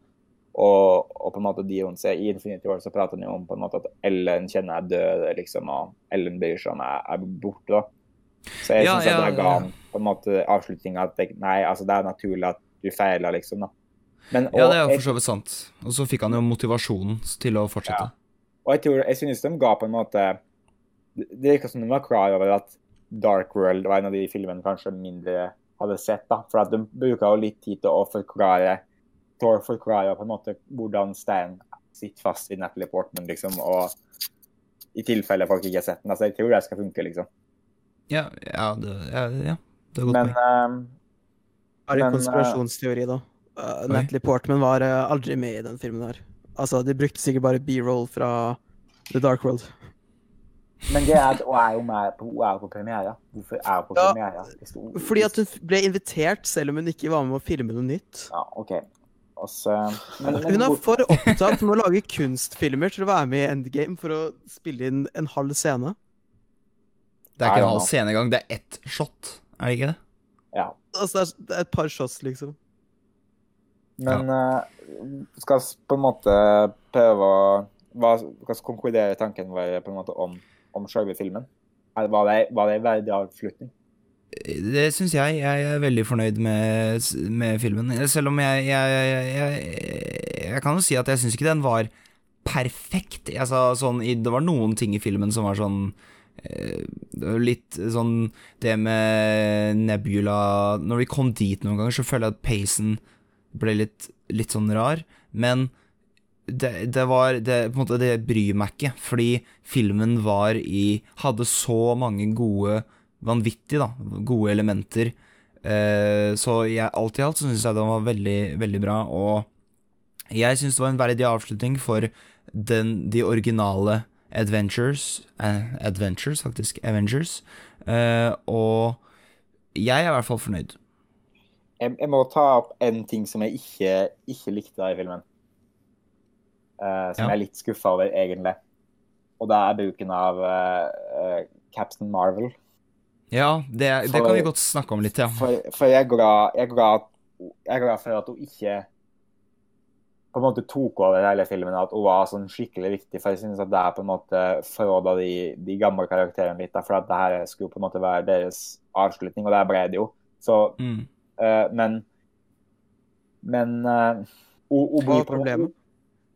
S3: og, og på en måte de hun ser I Infinity War så prater han jo om på en måte at Ellen kjenner er død, liksom, og Ellen bryr seg om er, er borte. da. Så jeg
S1: Ja,
S3: synes at
S1: ja,
S3: det ga han på en måte avslutninga at nei, altså det er naturlig at du feiler, liksom. da. Men,
S1: Ja, det er jo for så vidt sant. Og så fikk han jo motivasjonen til å fortsette.
S3: Og jeg tror, jeg synes de ga på en måte Det det virka som de var klar over at Dark World var en av de filmene kanskje mindre hadde sett. da, For at de bruker jo litt tid til å forklare Thor forklarer på en måte hvordan Stan sitter fast i Natalie Portman, liksom, og i tilfelle folk ikke har sett den. altså Jeg tror det skal funke, liksom.
S1: Ja, ja, det, ja, ja, det er godt
S3: Men ehm,
S2: Jeg har en
S3: Men,
S2: konspirasjonsteori, da. Uh, Natalie Portman var uh, aldri med i den filmen her. Altså, de brukte sikkert bare B-roll fra The Dark World.
S3: men det er hun er jo med på, hun er jo på premiere. Hvorfor er hun på
S2: Ja,
S3: premiere?
S2: Fordi at hun ble invitert, selv om hun ikke var med å filme noe nytt.
S3: Ja, OK. Og men, men
S2: Hun er for opptatt med å lage kunstfilmer til å være med i Endgame for å spille inn en halv scene.
S1: Det er ikke en halv scene engang, det er ett shot. Er det ikke det?
S3: ja.
S2: Altså, det er, det er et par shots, liksom.
S3: Men eh, skal vi på en måte prøve å hva, skal vi konkludere tanken vår på en måte om, om selve filmen? Er- Var det, var det en verdig avslutning?
S1: Det syns jeg. Jeg er veldig fornøyd med, med filmen. Selv om jeg Jeg, jeg, jeg, jeg kan jo si at jeg syns ikke den var perfekt. Altså, sånn, det var noen ting i filmen som var sånn eh, Litt sånn Det med Nebula Når vi kom dit noen ganger, så føler jeg at pacen ble litt, litt sånn rar. Men det, det var det, på en måte, det bryr meg ikke, fordi filmen var i Hadde så mange gode Vanvittig, da. Gode elementer. Eh, så jeg, alt i alt så syns jeg den var veldig, veldig bra, og jeg syns det var en verdig avslutning for den, de originale Adventures eh, Adventures, faktisk. Avengers. Eh, og jeg er i hvert fall fornøyd.
S3: Jeg, jeg må ta opp en ting som jeg ikke, ikke likte i filmen. Eh, som
S1: Ja.
S3: jeg er litt skuffa over, egentlig. og det er bruken av uh, Captain Marvel.
S1: Ja, det, det
S3: For-
S1: kan vi godt snakke om litt, ja.
S3: For, for jeg, er glad, jeg, er glad, jeg er glad for at hun ikke på en måte tok over hele filmen, at hun var sånn skikkelig viktig. For jeg synes at det er på en måte forråda de, de gamle karakterene litt. For at det her skulle på en måte være deres avslutning, og der ble det jo. Så,
S1: Mm.
S3: eh, men Men eh, hun, hun, blir
S2: er
S3: på en måte-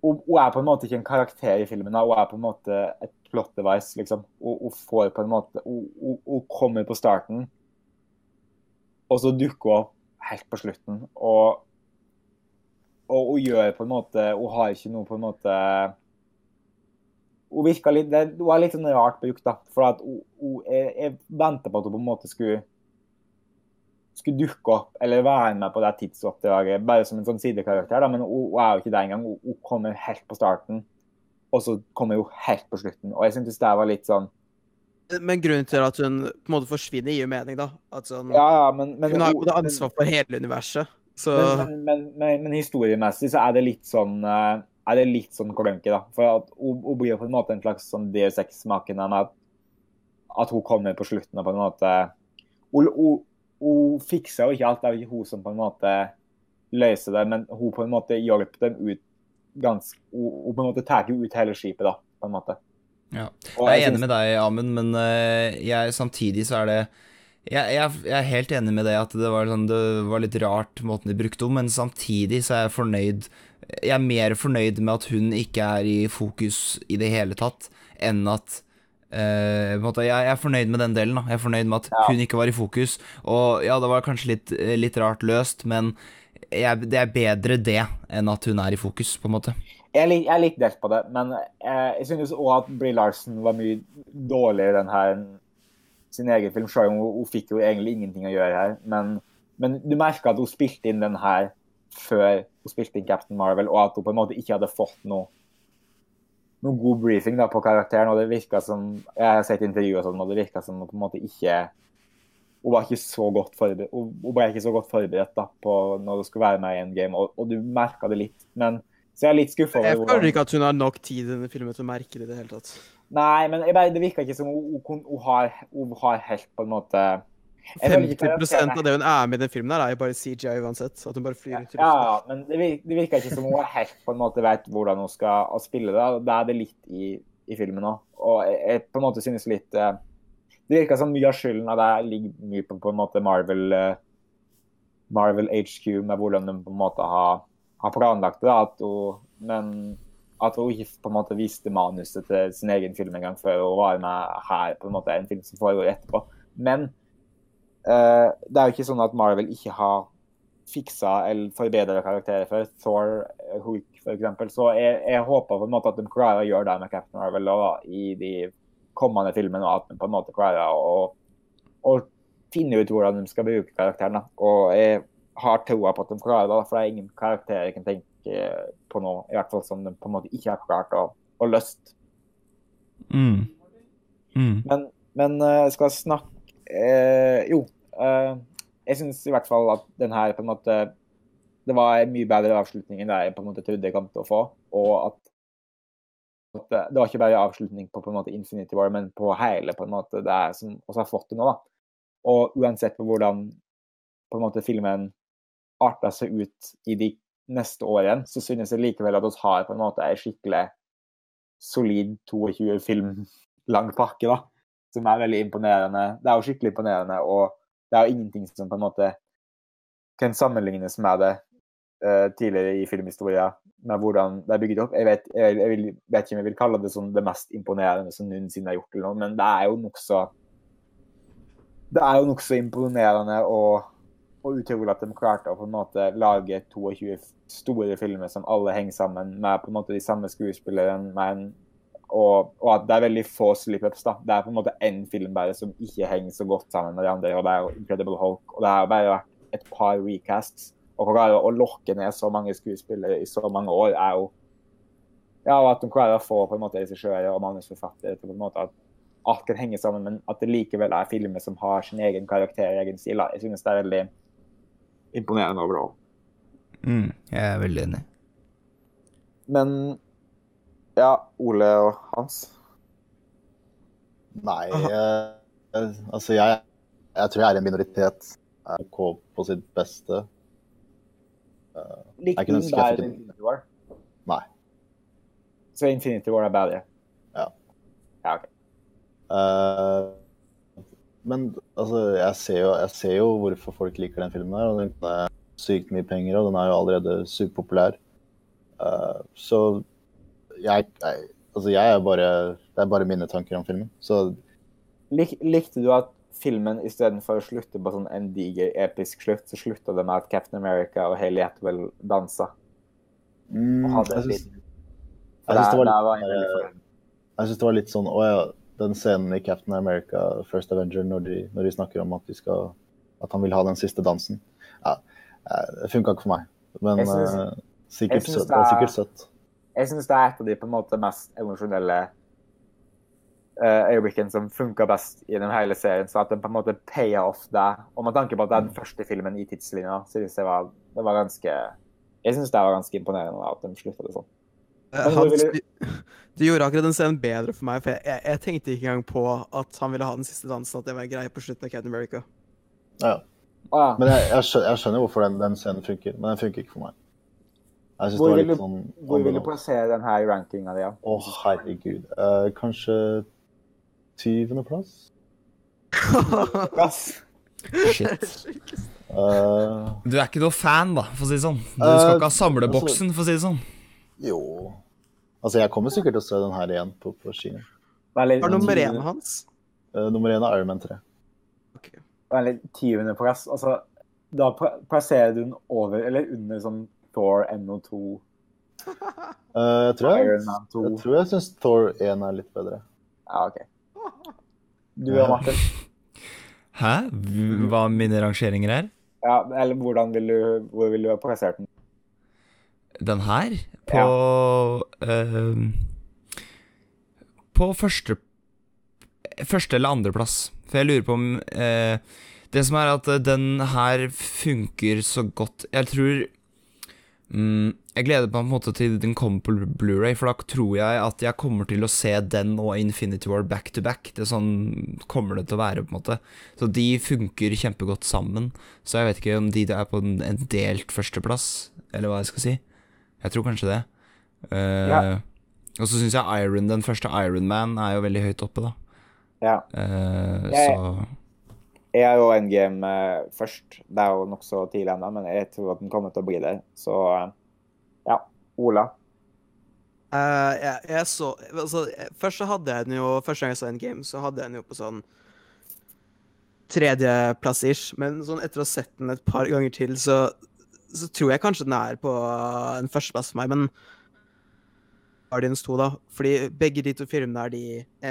S3: hun, hun er på en måte ikke en karakter i filmen. Hun er på en måte et plot device. liksom. Hun, hun får på en måte hun, kommer på starten, og så dukker hun opp helt på slutten. Og, og hun gjør på en måte Hun har ikke noe på en måte Hun virker litt det, Hun er litt sånn rart brukt, da. For at hun, jeg, jeg venter på at hun på en måte skulle skulle dukke opp eller være med på det tidsoppdraget bare som en sånn sidekarakter. Da. Men hun, hun er jo ikke det engang. Hun, hun kommer helt på starten, og så kommer hun helt på slutten. Og jeg syntes det var litt sånn
S2: Men grunnen til at hun på en måte forsvinner, gir jo mening, da. Sånn,
S3: Ja, ja, men, men
S2: hun har jo både ansvar for hele universet, så
S3: Men, men, historiemessig så er det litt sånn eh, er det litt sånn klønky, da. For at hun, blir jo på en måte en slags sånn DSX-maken med at, at hun kommer på slutten og på en måte Hun, hun, hun fikser jo ikke alt, det er jo ikke hun som på en måte løser det, men hun på en måte hjelper dem ut ganske hun på en måte tar ut hele skipet, da, på en måte.
S1: Ja. Jeg er enig med deg, Amund, men øh, jeg, samtidig så er det jeg, jeg, jeg er helt enig med det at det var, sånn, det var litt rart måten de brukte om, men samtidig så er jeg fornøyd Jeg er mer fornøyd med at hun ikke er i fokus i det hele tatt, enn at eh, på en måte, jeg, jeg er fornøyd med den delen. da Jeg er fornøyd med at
S3: Ja.
S1: hun ikke var i fokus. Og ja, det var kanskje litt, litt rart løst, men jeg, det er bedre det enn at hun er i fokus, på en måte.
S3: Jeg lik, jeg er litt delt på det, men eh, jeg synes òg at Brie Larson var mye dårligere den her enn sin egen film. Selv om hun, hun fikk jo egentlig ingenting å gjøre her. Men, men du merka at hun spilte inn den her før hun spilte inn Captain Marvel, og at hun på en måte ikke hadde fått noe noe god briefing da, på karakteren. og det virket som, Jeg har sett intervjuer og sånn, og det virka som hun på en måte ikke hun var ikke så godt forberedt, hun ble ikke så godt forberedt da, på når hun skulle være med i Endgame, og, og du merka det litt. men så jeg er litt skuffa
S2: Jeg føler ikke at hun har nok tid i denne filmen til å merke det i det hele tatt.
S3: Nei, men jeg det virker ikke som hun, hun, hun, har, hun har helt på en måte Jeg føler ikke
S2: 50
S3: karakterene-
S2: av det hun er med i den filmen, her er jo bare CGI uansett. At hun bare flyr ut i
S3: Ja, ja, men det virker ikke som hun helt på en måte vet hvordan hun skal spille det. Da er det litt i, i filmen òg. Og jeg, jeg på en måte synes litt eh, Det virker som mye av skylden av det ligger mye på, på en måte Marvel eh, Marvel HQ med hvordan de på en måte har, har planlagt det. At hun, men at hun på en måte viste manuset til sin egen film en gang før hun var med her. på en måte En film som foregår etterpå. Men uh, det er jo ikke sånn at Marvel ikke har fiksa eller forbedra karakterer før. Thor, eh, Hulk f.eks. Så jeg, jeg håper på en måte at de klarer å gjøre det med Captain Marvel og i de kommende filmen, og at de på en måte klarer å, å finne ut hvordan de skal bruke karakteren. da. Og jeg har troa på at de klarer det, for det er ingen karakterer jeg kan tenke på nå, i hvert fall som de på en måte ikke har klart å, å løst.
S1: Mm. Mm.
S3: Men, men eh, jeg skal snakke eh, Jo. eh, jeg syns i hvert fall at den her på en måte Det var en mye bedre avslutning enn det jeg på en måte trodde jeg kom til å få. Og at, at det, det var ikke bare avslutning på på en måte Infinity War, men på hele på en måte det er som vi har fått det nå. da. Og uansett på hvordan på en måte filmen arter seg ut i de neste årene, så synes jeg likevel at vi har på en måte en skikkelig solid 22 film lang pakke, da. Som er veldig imponerende. Det er jo skikkelig imponerende, og det er jo ingenting som på en måte kan sammenlignes med det uh, tidligere i filmhistoria, med hvordan det er bygd opp. Jeg vet, jeg, jeg vil, vet ikke om jeg vil kalle det sånn det mest imponerende som noensinne er gjort, noe, men det er jo nokså Det er jo nokså imponerende og, og utrolig at de klarte å på en måte lage 22 store filmer som alle henger sammen, med på en måte de samme skuespillerne, og, og at det er veldig få slip-ups. da. Det er på en måte én film bare som ikke henger så godt sammen med de andre, og det er jo Incredible Hulk. Og det har bare vært et par recasts. Å klare å lokke ned så mange skuespillere i så mange år er jo Ja, og at de klarer å få på en måte regissører og manusforfattere til på en måte at alt kan henge sammen, men at det likevel er filmer som har sin egen karakter, og egen stil. Jeg synes det er veldig imponerende overall.
S1: Mm. Jeg er veldig enig.
S3: Men ja, Ole og Hans.
S4: Nei, eh, altså jeg, jeg tror jeg er en minoritet. RK på sitt beste.
S3: Likte
S4: Jeg kunne ønske jeg fikk
S3: Infinity War?
S4: Nei.
S3: Så Infinity War er bedre?
S4: Ja.
S3: Ja, ok.
S4: Uh, men altså, jeg ser, jo, jeg ser jo hvorfor folk liker den filmen her. og Den er sykt mye penger, og den er jo allerede superpopulær. Uh, så jeg, jeg Altså, jeg er bare Det er bare mine tanker om filmen. Så
S3: Lik, likte du at filmen istedenfor å slutte på sånn en diger, episk slutt, så slutta det med at Captain America og Hayley Atwell dansa?
S4: mm,
S3: Og hadde
S4: jeg syns det
S3: fornøyd.
S4: jeg synes det var litt sånn Å ja, den scenen i Captain America, First Avenger, når de, når de snakker om at, skal, at han vil ha den siste dansen ja, eh, Det funka ikke for meg. Men
S3: synes-
S4: uh, sikkert, det er
S3: det er-
S4: sikkert søtt.
S3: Jeg syns det er et av de på en måte mest emosjonelle eh, øyeblikkene som funka best gjennom hele serien. Så at den på en måte paya off det. Og med tanke på at det er den første filmen i tidslinja, synes jeg var, det var ganske Jeg syns det var ganske imponerende at de slutta det sånn. Du
S2: Han,
S3: hvor ville-
S2: gjorde akkurat den scenen bedre for meg, for jeg, jeg, jeg tenkte ikke engang på at han ville ha den siste dansen, at det var grei på slutten av Captain America.
S4: Ja.
S3: Å ja.
S4: Men jeg, jeg, skjønner, jeg skjønner hvorfor den, den scenen funker, men den funker ikke for meg. Jeg synes
S3: Hvor
S4: det var
S3: vil du-
S4: sånn
S3: Hvor vil du plassere den her i rankinga di? Ja?
S4: Å, herregud. Uh, kanskje tyvendeplass?
S3: Gass.
S1: Shit.
S4: Uh,
S1: Du er ikke noe fan, da, for å si det sånn. Du skal
S4: Eh,
S1: ikke ha samleboksen, for å si det sånn.
S4: jo Altså, jeg kommer sikkert til å se den her igjen på, på kino.
S3: er
S2: det nummer én hans?
S4: Uh, nummer én er Iron Man 3.
S3: veldig tiendeplass. Altså, da plasserer du den over eller under sånn Thor NO2,
S4: Uh, jeg tror jeg,
S3: 2.
S4: jeg, tror jeg syns Thor 1 er litt bedre.
S3: Ja, OK. Du og Martin?
S1: Hæ? Hva mine rangeringer er?
S3: Ja, eller hvordan vil du, hvor vil du ha plassert den?
S1: Den her? På eh, På første Første eller andreplass. For jeg lurer på om uh, Det som er at den her funker så godt Jeg tror Jeg gleder meg på en måte til den kommer på Blu-ray, for da tror jeg at jeg kommer til å se den og Infinity War back to back. Det er sånn kommer det til å være, på en måte. Så de funker kjempegodt sammen. Så jeg vet ikke om de er på en delt førsteplass, eller hva jeg skal si. Jeg tror kanskje det. Uh,
S3: Ja.
S1: Og så syns jeg Iron, den første Iron Man er jo veldig høyt oppe, da.
S3: Ja.
S1: Uh,
S3: Jeg-
S1: så
S3: er jo endgame eh, først. Det er jo nokså tidlig ennå, men jeg tror at den kommer til å bli der. Så eh, ja. Ola.
S2: Uh, jeg, jeg så altså, Først så hadde jeg den jo Første gang jeg så Endgame, så hadde jeg den jo på sånn tredjeplass-ish. Men sånn etter å ha sett den et par ganger til, så, så tror jeg kanskje den er på en førsteplass for meg. Men Guardians 2, da. Fordi begge de to filmene er de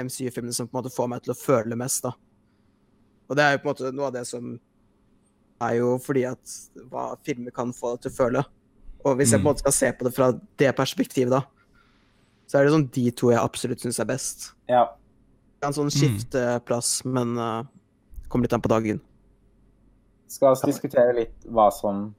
S2: MCU-filmene som på en måte får meg til å føle mest, da. Og det er jo på en måte noe av det som er jo fordi at hva filmer kan få deg til å føle. Og hvis jeg på en
S1: Mm.
S2: måte skal se på det fra det perspektivet, da, så er det sånn de to jeg absolutt syns er best.
S3: Ja.
S2: Det er en sånn skifteplass, men uh, kommer litt an på dagen.
S3: Skal vi diskutere litt hva som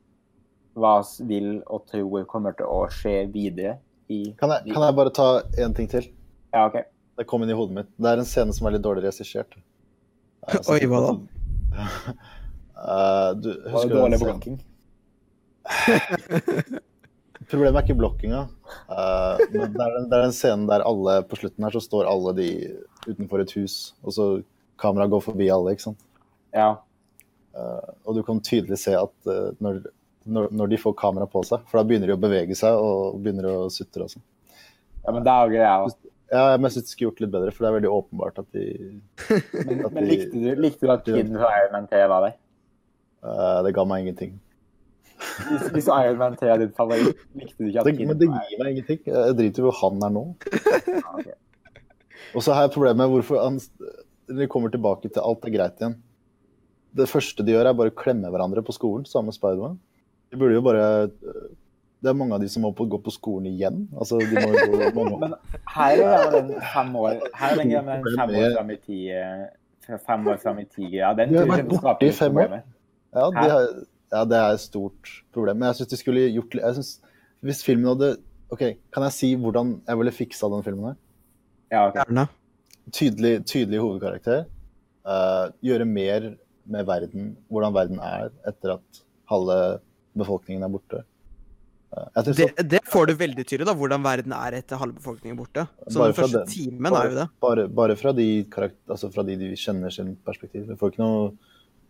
S3: hva vil og tror kommer til å skje videre i
S4: Kan jeg, kan jeg bare ta én ting til?
S3: Ja, OK.
S4: Det kom inn i hodet mitt. Det er en scene som er litt dårlig regissert. Eh,
S2: Oi, hva da?
S4: Eh, du, husker du den
S3: dårlig
S4: scenen?
S3: blokking?
S4: Problemet er ikke blokkinga. Uh, men det er, den, det er den scenen der alle på slutten her så står alle de utenfor et hus, og så kameraet går forbi alle, ikke sant.
S3: Ja.
S4: Uh, og du kan tydelig se at uh, når, når, når de får kamera på seg, for da begynner de å bevege seg og begynner å sutre og sånn.
S3: ja, men det er jo greia.
S4: Ja, men jeg synes de skulle gjort litt bedre, for det er veldig åpenbart at de
S3: Men,
S4: At
S3: men
S4: de-
S3: likte, du, likte du at Kid fra Iron Man 3 var der?
S4: Uh, Det ga meg ingenting.
S3: Hvis, hvis Iron Man 3 er din favoritt, likte du ikke at
S4: Det,
S3: Kid
S4: men det gir meg ingenting. Jeg driter i hvor han er nå.
S3: Ja, okay.
S4: Og så har jeg problemet med hvorfor han vi kommer tilbake til alt er greit igjen. Det første de gjør, er bare å klemme hverandre på skolen, sammen med Spiderman. De burde jo bare Det er mange av de som må på, gå på skolen igjen. Altså, de må jo gå mange
S3: Men her er det den fem år Her er den en fem år fram i tid eh, Fem år fram i tid greia. Den
S4: vært
S3: jeg
S4: borte
S3: skaper
S4: i fem år. Ja, de har, ja, det er et stort problem. Men jeg syns de skulle gjort litt- jeg synes, Hvis filmen hadde OK, kan jeg si hvordan jeg ville fiksa den filmen her?
S3: Ja, ok.
S2: Gjerne.
S4: tydelig, tydelig hovedkarakter. Uh, gjøre mer med verden, hvordan verden er etter at halve befolkningen er borte.
S2: Det, det får du veldig tydelig, da, hvordan verden er etter halve befolkningen borte. Så den første
S4: den-
S2: timen er jo det.
S4: Bare, bare fra, de altså fra de de kjenner sin perspektiv. Du får ikke noe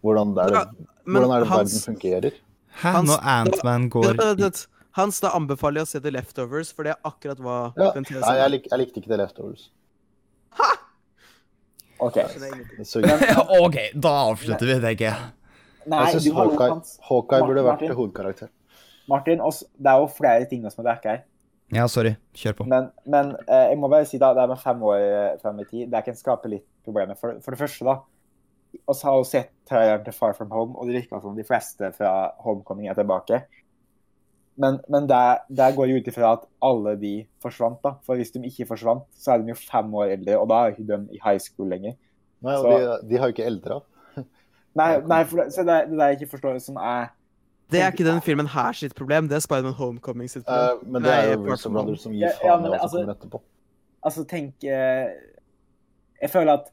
S4: hvordan er det,
S2: Ja, Men
S4: hvordan er det
S2: Hans,
S4: verden fungerer.
S1: Hæ,
S2: Hans-
S1: når Antman går
S2: det. Hans, da anbefaler jeg å se The Leftovers, for det er akkurat hva
S4: Ja,
S2: den
S4: nei, jeg, lik, jeg likte ikke The Leftovers.
S3: OK.
S1: OK, da avslutter vi, tenker jeg.
S3: Nei,
S4: Jeg syns Hawkeye, Hawkeye burde vært hovedkarakter.
S3: Martin, også, det er jo flere ting som er dekka her.
S1: Ja, sorry. Kjør på.
S3: Men, men eh, jeg må bare si da, det er med fem år eh, frem i tid. Det kan skape litt problemer. For, for det første, da Vi har jo sett traileren til Far From Home, og det virker som de fleste fra Homecoming er tilbake. Men, men der, der går jeg ut ifra at alle de forsvant. da. For hvis de ikke forsvant, så er de jo fem år eldre, og da er ikke de i high school lenger.
S4: Nei, og
S3: Så-
S4: de, de har jo ikke eldra.
S3: Nei, nei for det, så det, er- det der jeg ikke forstår, som er
S2: Det er ikke den filmen her sitt problem, det er Spiderman Homecoming sitt problem.
S4: Uh, men det er jo Russo Brothers som gir faen
S3: ja,
S4: i
S3: men
S4: hva som
S3: altså-
S4: kommer etterpå.
S3: Altså, tenk eh, Jeg føler at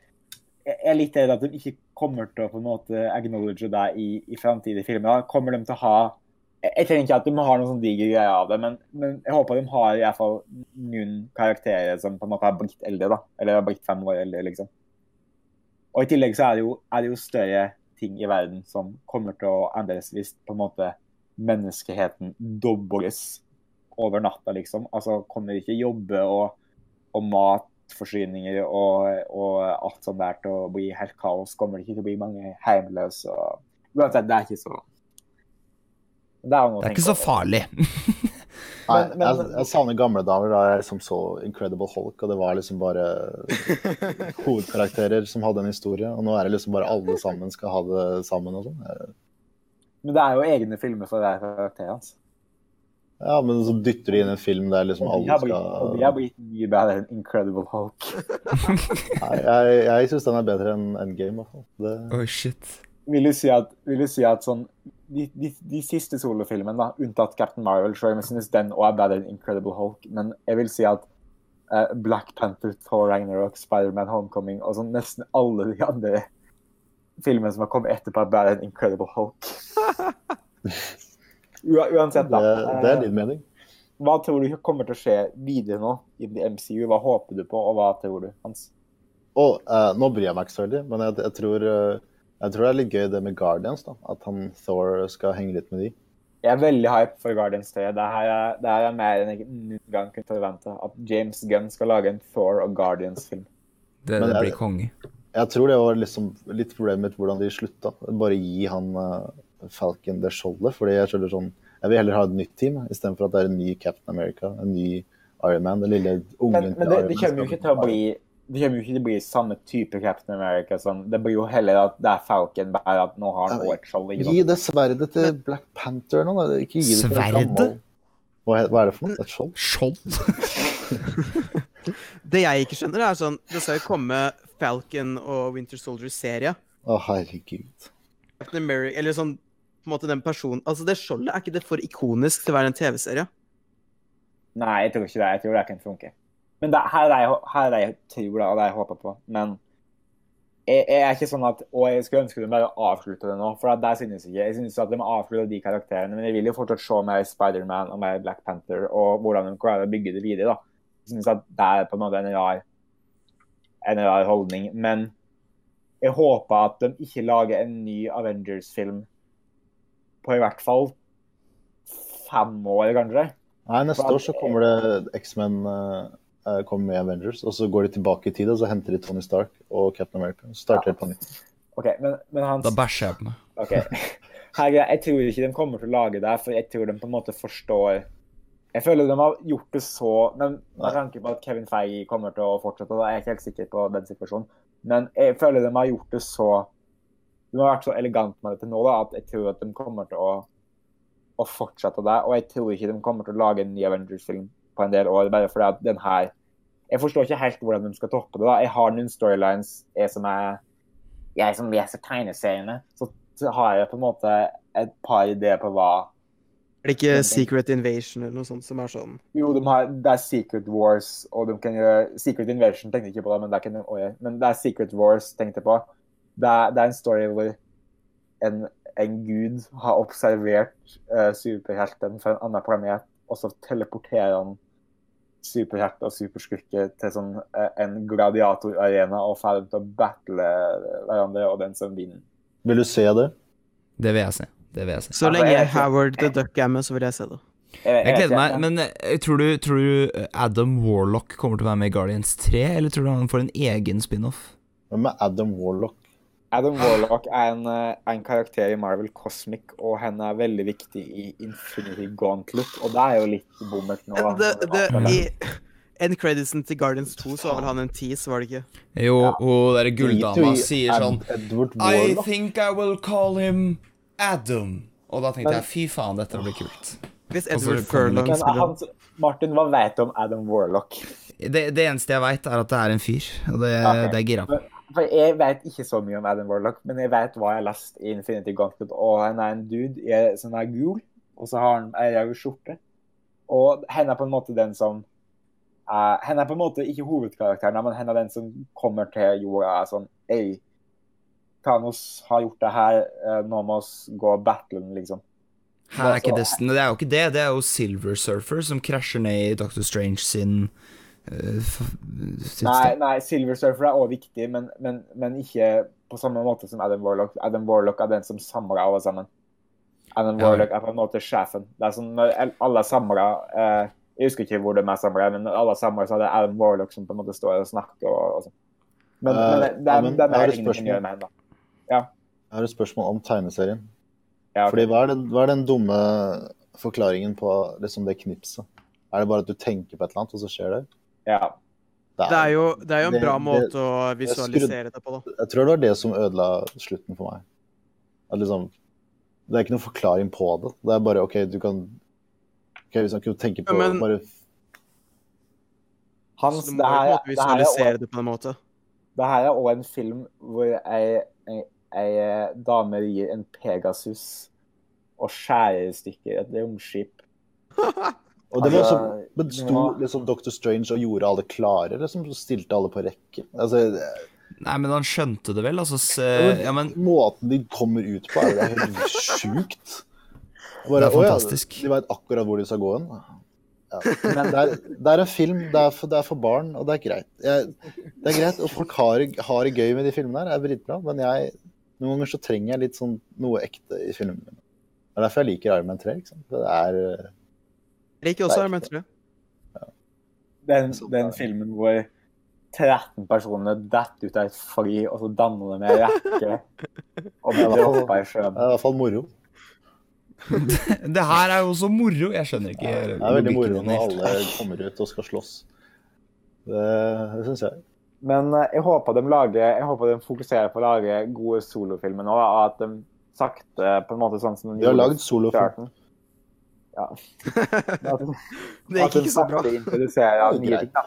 S3: jeg er litt redd at de ikke kommer til å på en måte acknowledge det i, i framtidige filmer. Kommer de til å ha Jeg, trenger ikke at de har noen sånn diger greie av det, men, men jeg håper de har i hvert fall noen karakterer som på en måte har blitt eldre, da. Eller har blitt fem år eldre, liksom. Og i tillegg så er det jo, er det jo større ting i verden som kommer til å endres hvis på en måte menneskeheten dobles over natta, liksom. Altså kommer ikke jobbe og, og matforsyninger og, og alt sånt der til å bli helt kaos. Kommer det ikke til å bli mange hjemløse og Uansett, det er ikke så Det er,
S1: Det er ikke så farlig.
S4: Nei,
S3: Men- men-
S4: jeg, jeg savner gamle damer da jeg liksom så Incredible Hulk, og det var liksom bare hovedkarakterer som hadde en historie. Og nå er det liksom bare alle sammen skal ha det sammen og sånn.
S3: Men det er jo egne filmer for hver karakter hans.
S4: Ja, men så dytter de inn en film der liksom alle
S3: skal og de har blitt mye bedre enn Incredible Hulk.
S4: Nei, jeg, jeg syns den er bedre enn Endgame, i hvert fall. Det...
S1: Oh, shit.
S3: Vil du si at, vil du si at sånn de, de, de siste solofilmene, da, unntatt Captain Marvel, selv om jeg synes den også er bedre enn Incredible Hulk, men jeg vil si at uh, Black Panther, Thor Ragnarok, Spider-Man Homecoming og sånn nesten alle de andre filmene som har kommet etterpå, er bedre enn Incredible Hulk. Ua- Uansett, da.
S4: Det, det er
S3: eh,
S4: din mening.
S3: Hva tror du kommer til å skje videre nå i MCU? Hva håper du på, og hva tror du, Hans?
S4: Oh, uh, nå bryr jeg meg ikke så veldig, men jeg, jeg, tror, eh, jeg tror det er litt gøy det med Guardians. da, At han Thor skal henge litt med de.
S3: Jeg er veldig hype for Guardians 3. Det her er, det her er mer enn jeg noen gang kunne forvente. At James Gunn skal lage en Thor og Guardians-film.
S1: Det, det blir konge.
S4: Jeg tror det var liksom litt problemet mitt hvordan de slutta. Bare gi han uh, Falcon det skjoldet. fordi jeg skjønner sånn Jeg vil heller ha et nytt team istedenfor at det er en ny Captain America, en ny Iron Man. Den lille ungen
S3: Men, men det, det kommer jo ikke til å bli det kommer jo ikke til å bli samme type Captain America som Det blir jo heller at det er Falcon, bare at nå har han et skjold.
S4: Gi det sverdet til Black Panther nå, da. Ikke gi det til
S1: Sverdet?
S4: hva er det for noe? Et skjold?
S1: Skjold?
S2: Det jeg ikke skjønner, er sånn Det skal jo komme Falcon og Winter Soldier-serie.
S4: Å, herregud.
S2: Captain America, eller sånn på en måte den personen Altså, det skjoldet, er ikke det for ikonisk til å være en TV-serie?
S3: Nei, jeg tror ikke det. Jeg tror det kan funke. Men det, her er jeg, her er jeg tror da, og det jeg håper på. Men jeg, jeg er ikke sånn at Og jeg skulle ønske de bare avslutte det nå, for det der synes jeg ikke. Jeg synes at de må avslutte de karakterene, men jeg vil jo fortsatt se mer Spider-Man og mer Black Panther, og hvordan de klarer å bygge det videre. da. Jeg synes at det er på en måte en rar, en rar holdning. Men jeg håper at de ikke lager en ny Avengers-film på i hvert fall fem år, kanskje.
S4: Nei, neste år så kommer det X-Men eh, kommer med Avengers, og så går de tilbake i tid, og så henter de Tony Stark og Captain America. Så starter ja. på nytt.
S3: Okay, men, men Hans,
S1: Da bæsjer jeg på meg.
S3: Okay. Her, jeg tror ikke de kommer til å lage det, for jeg tror de på en måte forstår Jeg føler de har gjort det så Men med tanke på at Kevin Feige kommer til å fortsette, da er jeg ikke helt sikker på den situasjonen. Men jeg føler de har gjort det så De har vært så elegant med det til nå da, at jeg tror at de kommer til å, å fortsette det. Og jeg tror ikke de kommer til å lage en ny Avengers-film på en del år, bare fordi at den her Jeg forstår ikke helt hvordan de skal toppe det. da. Jeg har noen storylines jeg som er jeg som leser tegneseriene, så, har jeg på en måte et par ideer på hva
S2: Er det ikke Secret Invasion eller noe sånt som er sånn
S3: Jo, de har, det er Secret Wars, og de kan gjøre Secret Invasion tenkte jeg ikke på, det, men det, kan også gjøre. men det er Secret Wars tenkte jeg på. Det er, det er en story hvor en, en gud har observert uh, superhelten fra en annen planet, og så teleporterer han superhelt og superskurke til sånn, eh, en gladiatorarena og ferdig til å battle hverandre, og den som vinner.
S4: Vil du se det?
S1: Det vil jeg se. Det vil jeg se.
S2: Så
S3: Altså,
S2: lenge
S3: jeg-
S2: Howard the Duck er med, så vil jeg se det.
S1: Jeg
S3: vet
S1: gleder meg, men eh, tror du, tror du Adam Warlock kommer til å være med i Guardians 3, eller tror du han får en egen spin-off?
S4: Hvem er Adam Warlock?
S3: Adam Warlock er en, eh, en karakter i Marvel Cosmic, og henne er veldig viktig i Infinity Gauntlet, og det er jo litt bommert nå.
S2: det, det, I end creditsen til Guardians 2 så var vel han en tease, var det ikke?
S1: Jo,
S3: Ja.
S1: og derre gulldama sier sånn I think I will call him Adam. Og da tenkte jeg fy faen, dette blir kult.
S2: Hvis Edward Furlong skulle
S3: han, Martin, hva vet du om Adam Warlock?
S1: Det, det eneste jeg veit, er at det er en fyr, og det,
S3: okay.
S1: det er gira på.
S3: For jeg vet ikke så mye om Adam Warlock, men jeg vet hva jeg har lest i Infinity Gauntlet. Og han er en dude som er gul, og så har han ei rød skjorte. Og han er på en måte den som uh, Han er på en måte ikke hovedkarakteren, men han er den som kommer til jorda er sånn Ei, Thanos har gjort det her, eh, nå må vi gå battlen, liksom.
S1: Her er ikke Destiny. Det er jo ikke det. Det er jo Silver Surfer som krasjer ned i Doctor Strange sin
S3: Nei, nei, Silver Surfer er også viktig, men, men, men ikke på samme måte som Adam Warlock. Adam Warlock er den som samler alle sammen. Adam
S1: Ja.
S3: Warlock er på en måte sjefen. Det er sånn når alle samler eh, Jeg husker ikke hvor de er samla, men når alle samler, så er det Adam Warlock som på en måte står og snakker og, og sånn. Men,
S4: uh,
S3: men det, det, er, det er ingenting
S4: å
S3: gjøre med henne. Ja.
S4: Jeg har et spørsmål om tegneserien.
S3: Ja, okay.
S4: Fordi hva er, den, hva er den dumme forklaringen på liksom det knipset? Er det bare at du tenker på et eller annet, og så skjer det?
S3: Ja.
S2: Det er jo, det er jo en
S4: Det-
S2: bra
S4: det-
S2: måte å visualisere det på, da.
S4: Jeg tror det var det som ødela slutten for meg. At liksom Det er ikke noen forklaring på det. Det er bare OK, du kan OK, hvis han kunne tenke på
S2: Ja, men-
S4: bare
S3: Hans, det her, det her er
S2: det på en måte.
S3: Det her er òg en film hvor ei, ei, ei dame gir en Pegasus og skjærer i stykker et romskip.
S4: Og det var
S3: Altså,
S4: så Men sto liksom Dr. Strange og gjorde alle klare, liksom? Stilte alle på rekke? Altså,
S1: Nei, men han skjønte det vel, altså s-
S4: men
S1: Ja, men
S4: Måten de kommer ut på, er jo helt sjukt. Bare,
S1: Det er
S4: fantastisk. ja,
S1: fantastisk».
S4: de veit akkurat hvor de skal gå hen. Ja. Men det er, det er en film, det er, for, det er for barn, og det er greit. Jeg, det er greit, og folk har, har det gøy med de filmene her, det er dritbra, men jeg, noen ganger så trenger jeg litt sånn noe ekte i filmene mine. Det er derfor jeg liker Iron Man 3. Ikke sant? Det er
S2: Jeg liker også Iron Man 3.
S3: Den, den filmen hvor 13 personer detter ut av et fly, og så danner de med rekke og blir hoppa i sjøen.
S4: Det er i hvert fall moro.
S1: det her er jo også moro. Jeg skjønner ikke
S4: Det er veldig moro når alle kommer ut og skal slåss. Det, det syns jeg.
S3: Men eh, jeg håper de lager Jeg håper de fokuserer på å lage gode solofilmer nå, og at de sakte på en måte sånn som de
S4: har lagd solofilm.
S3: Ja.
S2: Det gikk ikke så bra.
S3: ting, da.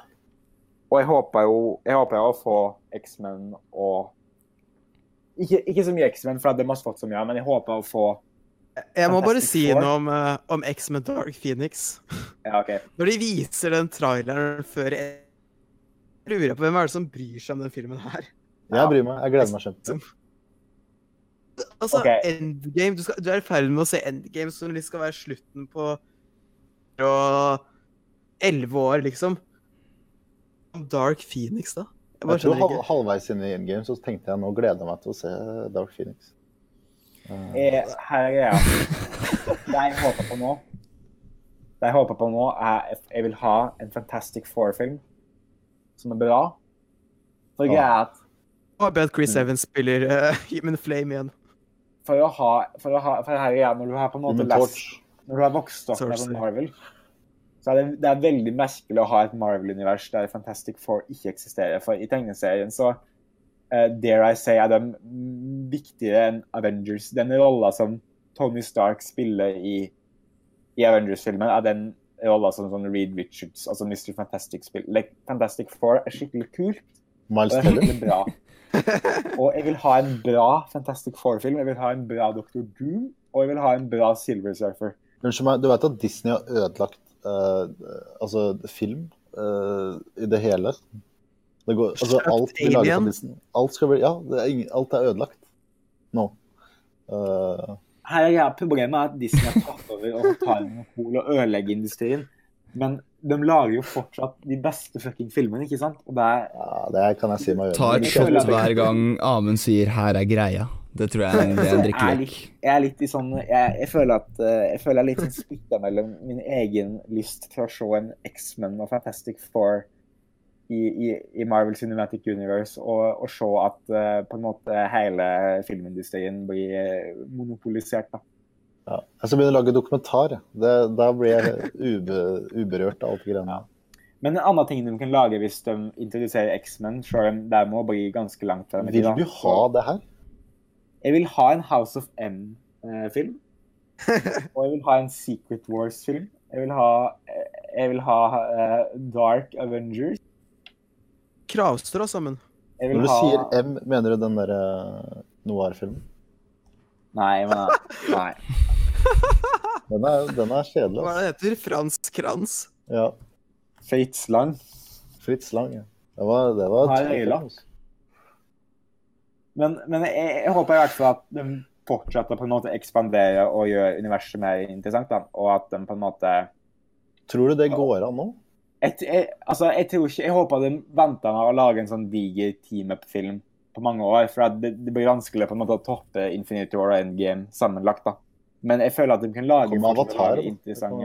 S3: Og jeg håper jo jeg håper å få X-Men og ikke, ikke så mye X-Men, for det har fått så mye, men jeg håper å få
S2: Jeg må bare si noe om, eh, om X-Men Dark Phoenix.
S3: Ja, OK.
S2: Når de viser den traileren før jeg lurer på hvem er det som bryr seg om den filmen her.
S4: Jeg bryr meg. Jeg gleder meg kjempe.
S2: Altså,
S3: okay.
S2: Endgame, du, skal, du er i ferd med å se Endgame som liksom skal være slutten på elleve år, liksom. Dark Phoenix, da? Jeg bare
S4: Jeg tror
S2: ikke.
S4: halvveis inn i Endgame så tenkte jeg nå gleder jeg meg til å se Dark Phoenix. Uh...
S3: Jeg, her er greia. Det jeg håper på nå Det jeg håper på nå, er at jeg vil ha en Fantastic Four-film som er bra. For greia er at
S2: håper at Chris Evans spiller uh, Human Flame igjen.
S3: For å ha, for å ha for her igjen, Når du har på en måte lest Når du har vokst opp med Marvel, så er det, det er veldig merkelig å ha et Marvel-univers der Fantastic Four ikke eksisterer. For i tegneserien så uh, dare I say, er de viktigere enn Avengers. Den rolla som Tony Stark spiller i, i Avengers-filmen, er den rolla som sånn Reed Richards, altså Mr. Fantastic, spiller. Like, Fantastic Four er skikkelig kult.
S4: Miles
S3: er
S4: Teller.
S3: Og jeg vil ha en bra Fantastic Four-film. Jeg vil ha en bra Dr. Doom, og jeg vil ha en bra Silver Surfer.
S4: Unnskyld meg, du vet at Disney har ødelagt uh, altså film uh, i det hele? Det går, altså, alt vi
S2: lager
S4: på Disney. Alt, skal bli, ja, det er ingen, alt er ødelagt nå. Uh.
S3: Her er Problemet at Disney har tatt over og tar monopol og ødelegger industrien. Men de lager jo fortsatt de beste fucking filmene, ikke sant? Og det er
S4: ja, det kan jeg si meg
S1: Ta et shot hver gang Amund sier 'her er greia'. Det tror jeg det er en drikkelek.
S3: jeg er litt i sånn Jeg, jeg føler at eh, Jeg føler jeg er litt sånn splitta mellom min egen lyst til å se en X-Men og Fantastic Four i, i, i Marvel Cinematic Universe, og, og se at eh, på en måte hele filmindustrien blir eh, monopolisert. da.
S4: Ja. Jeg skal begynne å lage dokumentar. Det, da blir jeg ube, uberørt av alt det greiene.
S3: Men en annen ting de kan lage hvis de introduserer X-Men, selv om det må bli ganske langt frem
S4: Vil du ha det her?
S3: Jeg vil ha en House of M-film. og jeg vil ha en Secret Wars-film. Jeg vil ha, jeg vil ha uh, Dark Avengers.
S2: Kravstrå sammen.
S3: Jeg vil
S4: Når du
S3: ha
S4: sier M, mener du den derre noir-filmen?
S3: Nei, men Nei.
S4: Den er, den er kjedelig.
S2: Hva det heter? Frans Krans?
S4: Ja.
S3: Fates Lang.
S4: Fritz Lang, ja. Det var, det var
S3: Nei, det er
S4: film, altså.
S3: Men, men jeg, jeg håper i hvert fall at de fortsetter på en måte å ekspandere og gjøre universet mer interessant. Da. Og at de på en måte
S4: Tror du det går an nå?
S3: jeg, jeg, altså, jeg, tror ikke, jeg håper de venter med å lage en sånn diger team-up-film på mange år. For det, det blir vanskelig på en måte å toppe Infinity War og Endgame sammenlagt. da. Men jeg føler at de kan lage,
S4: Avatar.
S3: interessante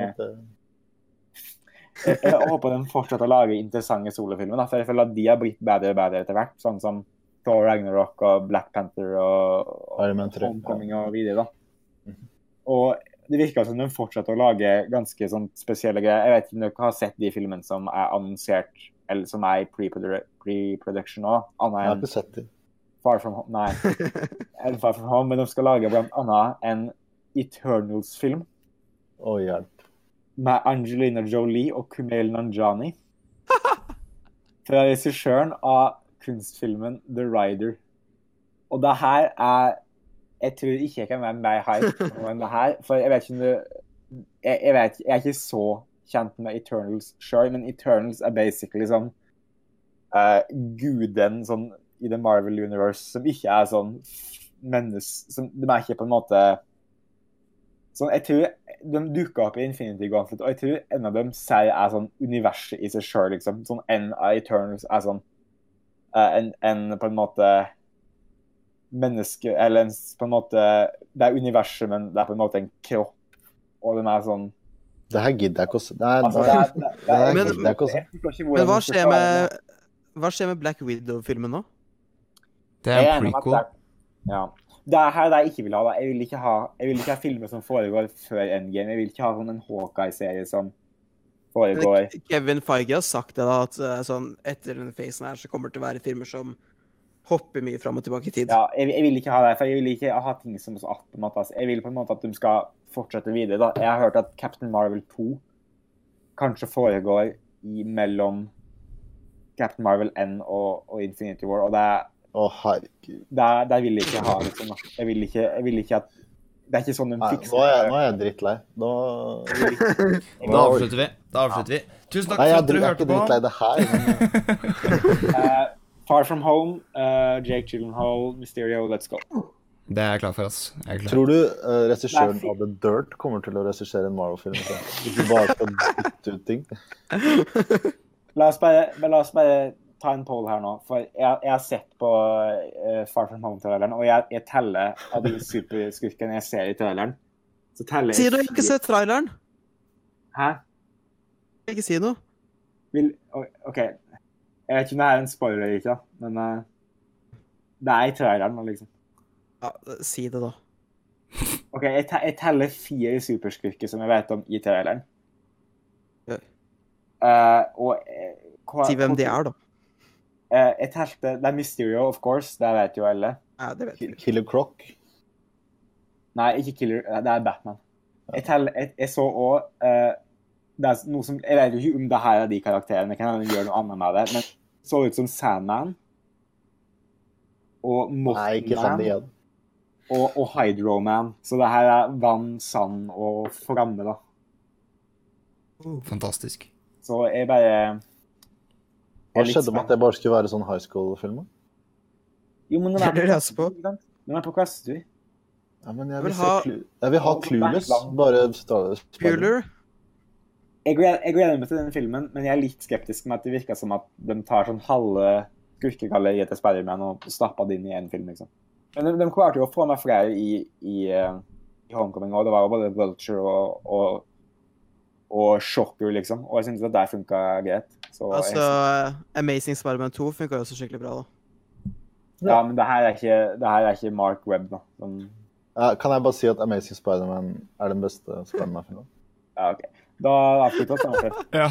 S3: jeg, jeg håper de fortsetter å lage interessante solofilmer. da, For jeg føler at de har blitt bedre og bedre etter hvert. Sånn som Thor Ragnarok og Black Panther og, og
S4: Iron Man 3,
S3: Homecoming og videre. da. Og det virker som de fortsetter å lage ganske sånn spesielle greier. Jeg vet ikke om dere har sett de filmene som er annonsert, eller som er i pre-produ- pre-production nå.
S4: Jeg har ikke sett dem.
S3: Far From Home. Nei, Far From Home, men de skal lage blant annet en Eternals-film
S4: Å, hjelp.
S3: med Angelina Jolie og Kumail Nanjani. Fra regissøren av kunstfilmen The Rider. Og det her er Jeg tror ikke jeg kan være mer hype enn det her. For jeg vet ikke om du jeg, jeg, vet, jeg er ikke så kjent med Eternals sjøl, men Eternals er basically sånn uh, guden sånn i The Marvel Universe som ikke er sånn menneske... Som, de er ikke på en måte Sånn, jeg tror De dukker opp i Infinity Gauntlet, og jeg tror en av dem sier er sånn universet i seg sjøl, liksom. Sånn en av Eternals er sånn eh, en, en på en måte menneske Eller en, på en måte Det er universet, men det er på en måte en kropp, og den er sånn
S4: Det her gidder jeg ikke å se.
S3: Altså, det er, det, det
S4: Det
S3: er,
S2: Men- Men hva skjer med Hva skjer med Black Widow-filmen nå?
S1: Det er
S3: er
S1: en prequel.
S3: det er- Ja. Det er her det jeg ikke vil ha. Da. Jeg vil ikke ha, jeg vil ikke ha filmer som foregår før Endgame. Jeg vil ikke ha sånn en Hawkeye-serie som foregår
S2: Kevin Feige har sagt det, da, at eh, sånn, etter denne fasen her så kommer det til å være filmer som hopper mye fram og tilbake i tid.
S3: Ja, jeg, jeg vil ikke ha det, for jeg vil ikke ha ting som en måte. Altså. Jeg vil på en måte at de skal fortsette videre. Da. Jeg har hørt at Captain Marvel 2 kanskje foregår i mellom Captain Marvel N og, og Infinity War, og det, er-
S4: Å, herregud.
S3: det, det vil jeg ikke ha. Liksom. da. Jeg vil ikke, jeg vil ikke at Det er ikke sånn de
S4: Nei,
S3: fikser
S4: nå er jeg, nå er jeg drittlei. Nå
S1: Da avslutter vi. Da avslutter vi. Tusen takk
S4: Nei,
S1: for
S4: jeg
S1: at dere
S4: er
S1: hørte
S4: ikke
S1: på.
S4: drittlei det her.
S3: Eh, Far From Home, uh, Jake Gyllenhaal, Mysterio, let's go.
S1: Det er jeg klar for, ass. Jeg er klar.
S4: Tror du uh, regissøren av The Dirt kommer til å regissere en Marvel-film? Hvis du bare skal bytte ut ting?
S3: La oss bare, la oss bare ta en poll her nå. For jeg, jeg har sett på uh, Far From Home-traileren, og jeg, jeg teller av de superskurkene jeg ser i traileren. Så teller jeg
S2: Sier du ikke sett traileren?
S3: Hæ?
S2: Ikke si noe.
S3: Vil, OK. Jeg vet ikke om det er en spoiler eller ikke, da, men uh, det er i traileren. nå, liksom.
S2: Ja, si det, da.
S3: OK, jeg, te jeg teller fire superskurker som jeg vet om i traileren. Eh, og uh, hva-
S2: Si hvem de er, da.
S3: Eh, jeg telte Det er Mysterio, of course. Det vet jo alle.
S2: Ja, det vet vi.
S4: Killer Croc?
S3: Nei, ikke Killer. eh, Det er Batman. Jeg, teller, jeg, jeg så òg Det er noe som Jeg vet jo ikke om det her er de karakterene. Kan hende de gjøre noe annet med det. Men det så ut som Sandman. Og Mothman. og, og Hydroman. Så det her er vann, sand og flamme, da.
S1: Fantastisk.
S3: Så jeg bare
S4: Hva skjedde med at det bare skulle være sånn high school-film?
S3: Jo, men
S2: Det er det på.
S3: man er på klassetur.
S4: Ja, men jeg vil,
S2: ha-
S4: jeg vil ha Clueless. Bare
S2: Bueller.
S3: Jeg gleder, meg til den filmen, men jeg er litt skeptisk med at det virker som at de tar sånn halve skurkegalleriet til Spiderman og stapper det inn i én film, liksom. Men de, de klarte jo å få med flere i, i, eh, i Homecoming, og det var jo både Vulture og, og, og sjokker, liksom. Og jeg syntes at det funka greit. Så
S2: Altså,
S3: jeg,
S2: Amazing Spiderman 2 funka også skikkelig bra, da.
S3: ja, men det her er ikke, det her er ikke Mark Webb, da. Men...
S4: Ja, kan jeg bare si at Amazing Spiderman er den beste Spiderman-filmen?
S3: ja, OK. Da avslutter vi samtalen.
S1: Ja,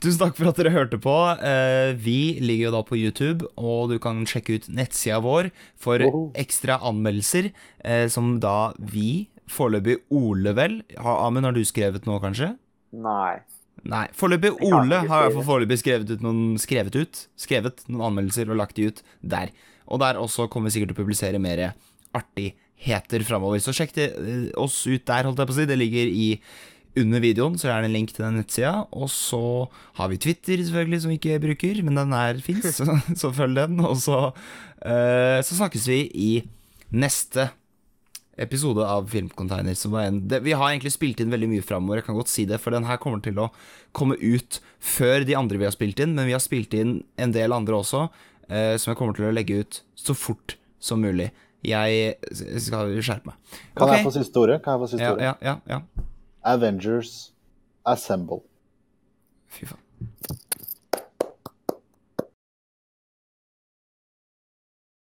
S1: Tusen takk for at dere hørte på. Eh, Vi ligger jo da på YouTube, og du kan sjekke ut nettsida vår for ekstra anmeldelser, eh, som da vi, foreløpig Ole vel Ha- Amund, har du skrevet noe, kanskje?
S3: Nei.
S1: Nei. Foreløpig Ole har fall foreløpig skrevet ut noen skrevet ut Skrevet noen anmeldelser og lagt de ut der. Og der også kommer vi sikkert til å publisere mer artigheter framover. Så sjekk det, eh, oss ut der, holdt jeg på å si. Det ligger i under videoen, så er det en link til den nettsida. Og så har vi Twitter, selvfølgelig, som vi ikke bruker, men den er fins, så, så følg den. Og så, uh, så snakkes vi i neste episode av Filmcontainer. Som var en, det, vi har egentlig spilt inn veldig mye framover, jeg kan godt si det, for den her kommer til å komme ut før de andre vi har spilt inn, men vi har spilt inn en del andre også, eh, som jeg kommer til å legge ut så fort som mulig. Jeg skal skjerpe meg.
S4: Kan
S1: okay.
S4: jeg få siste ordet? Kan jeg få siste
S1: Ja,
S4: ordet?
S1: ja, ja, ja.
S4: Avengers Assemble.
S1: Fy faen.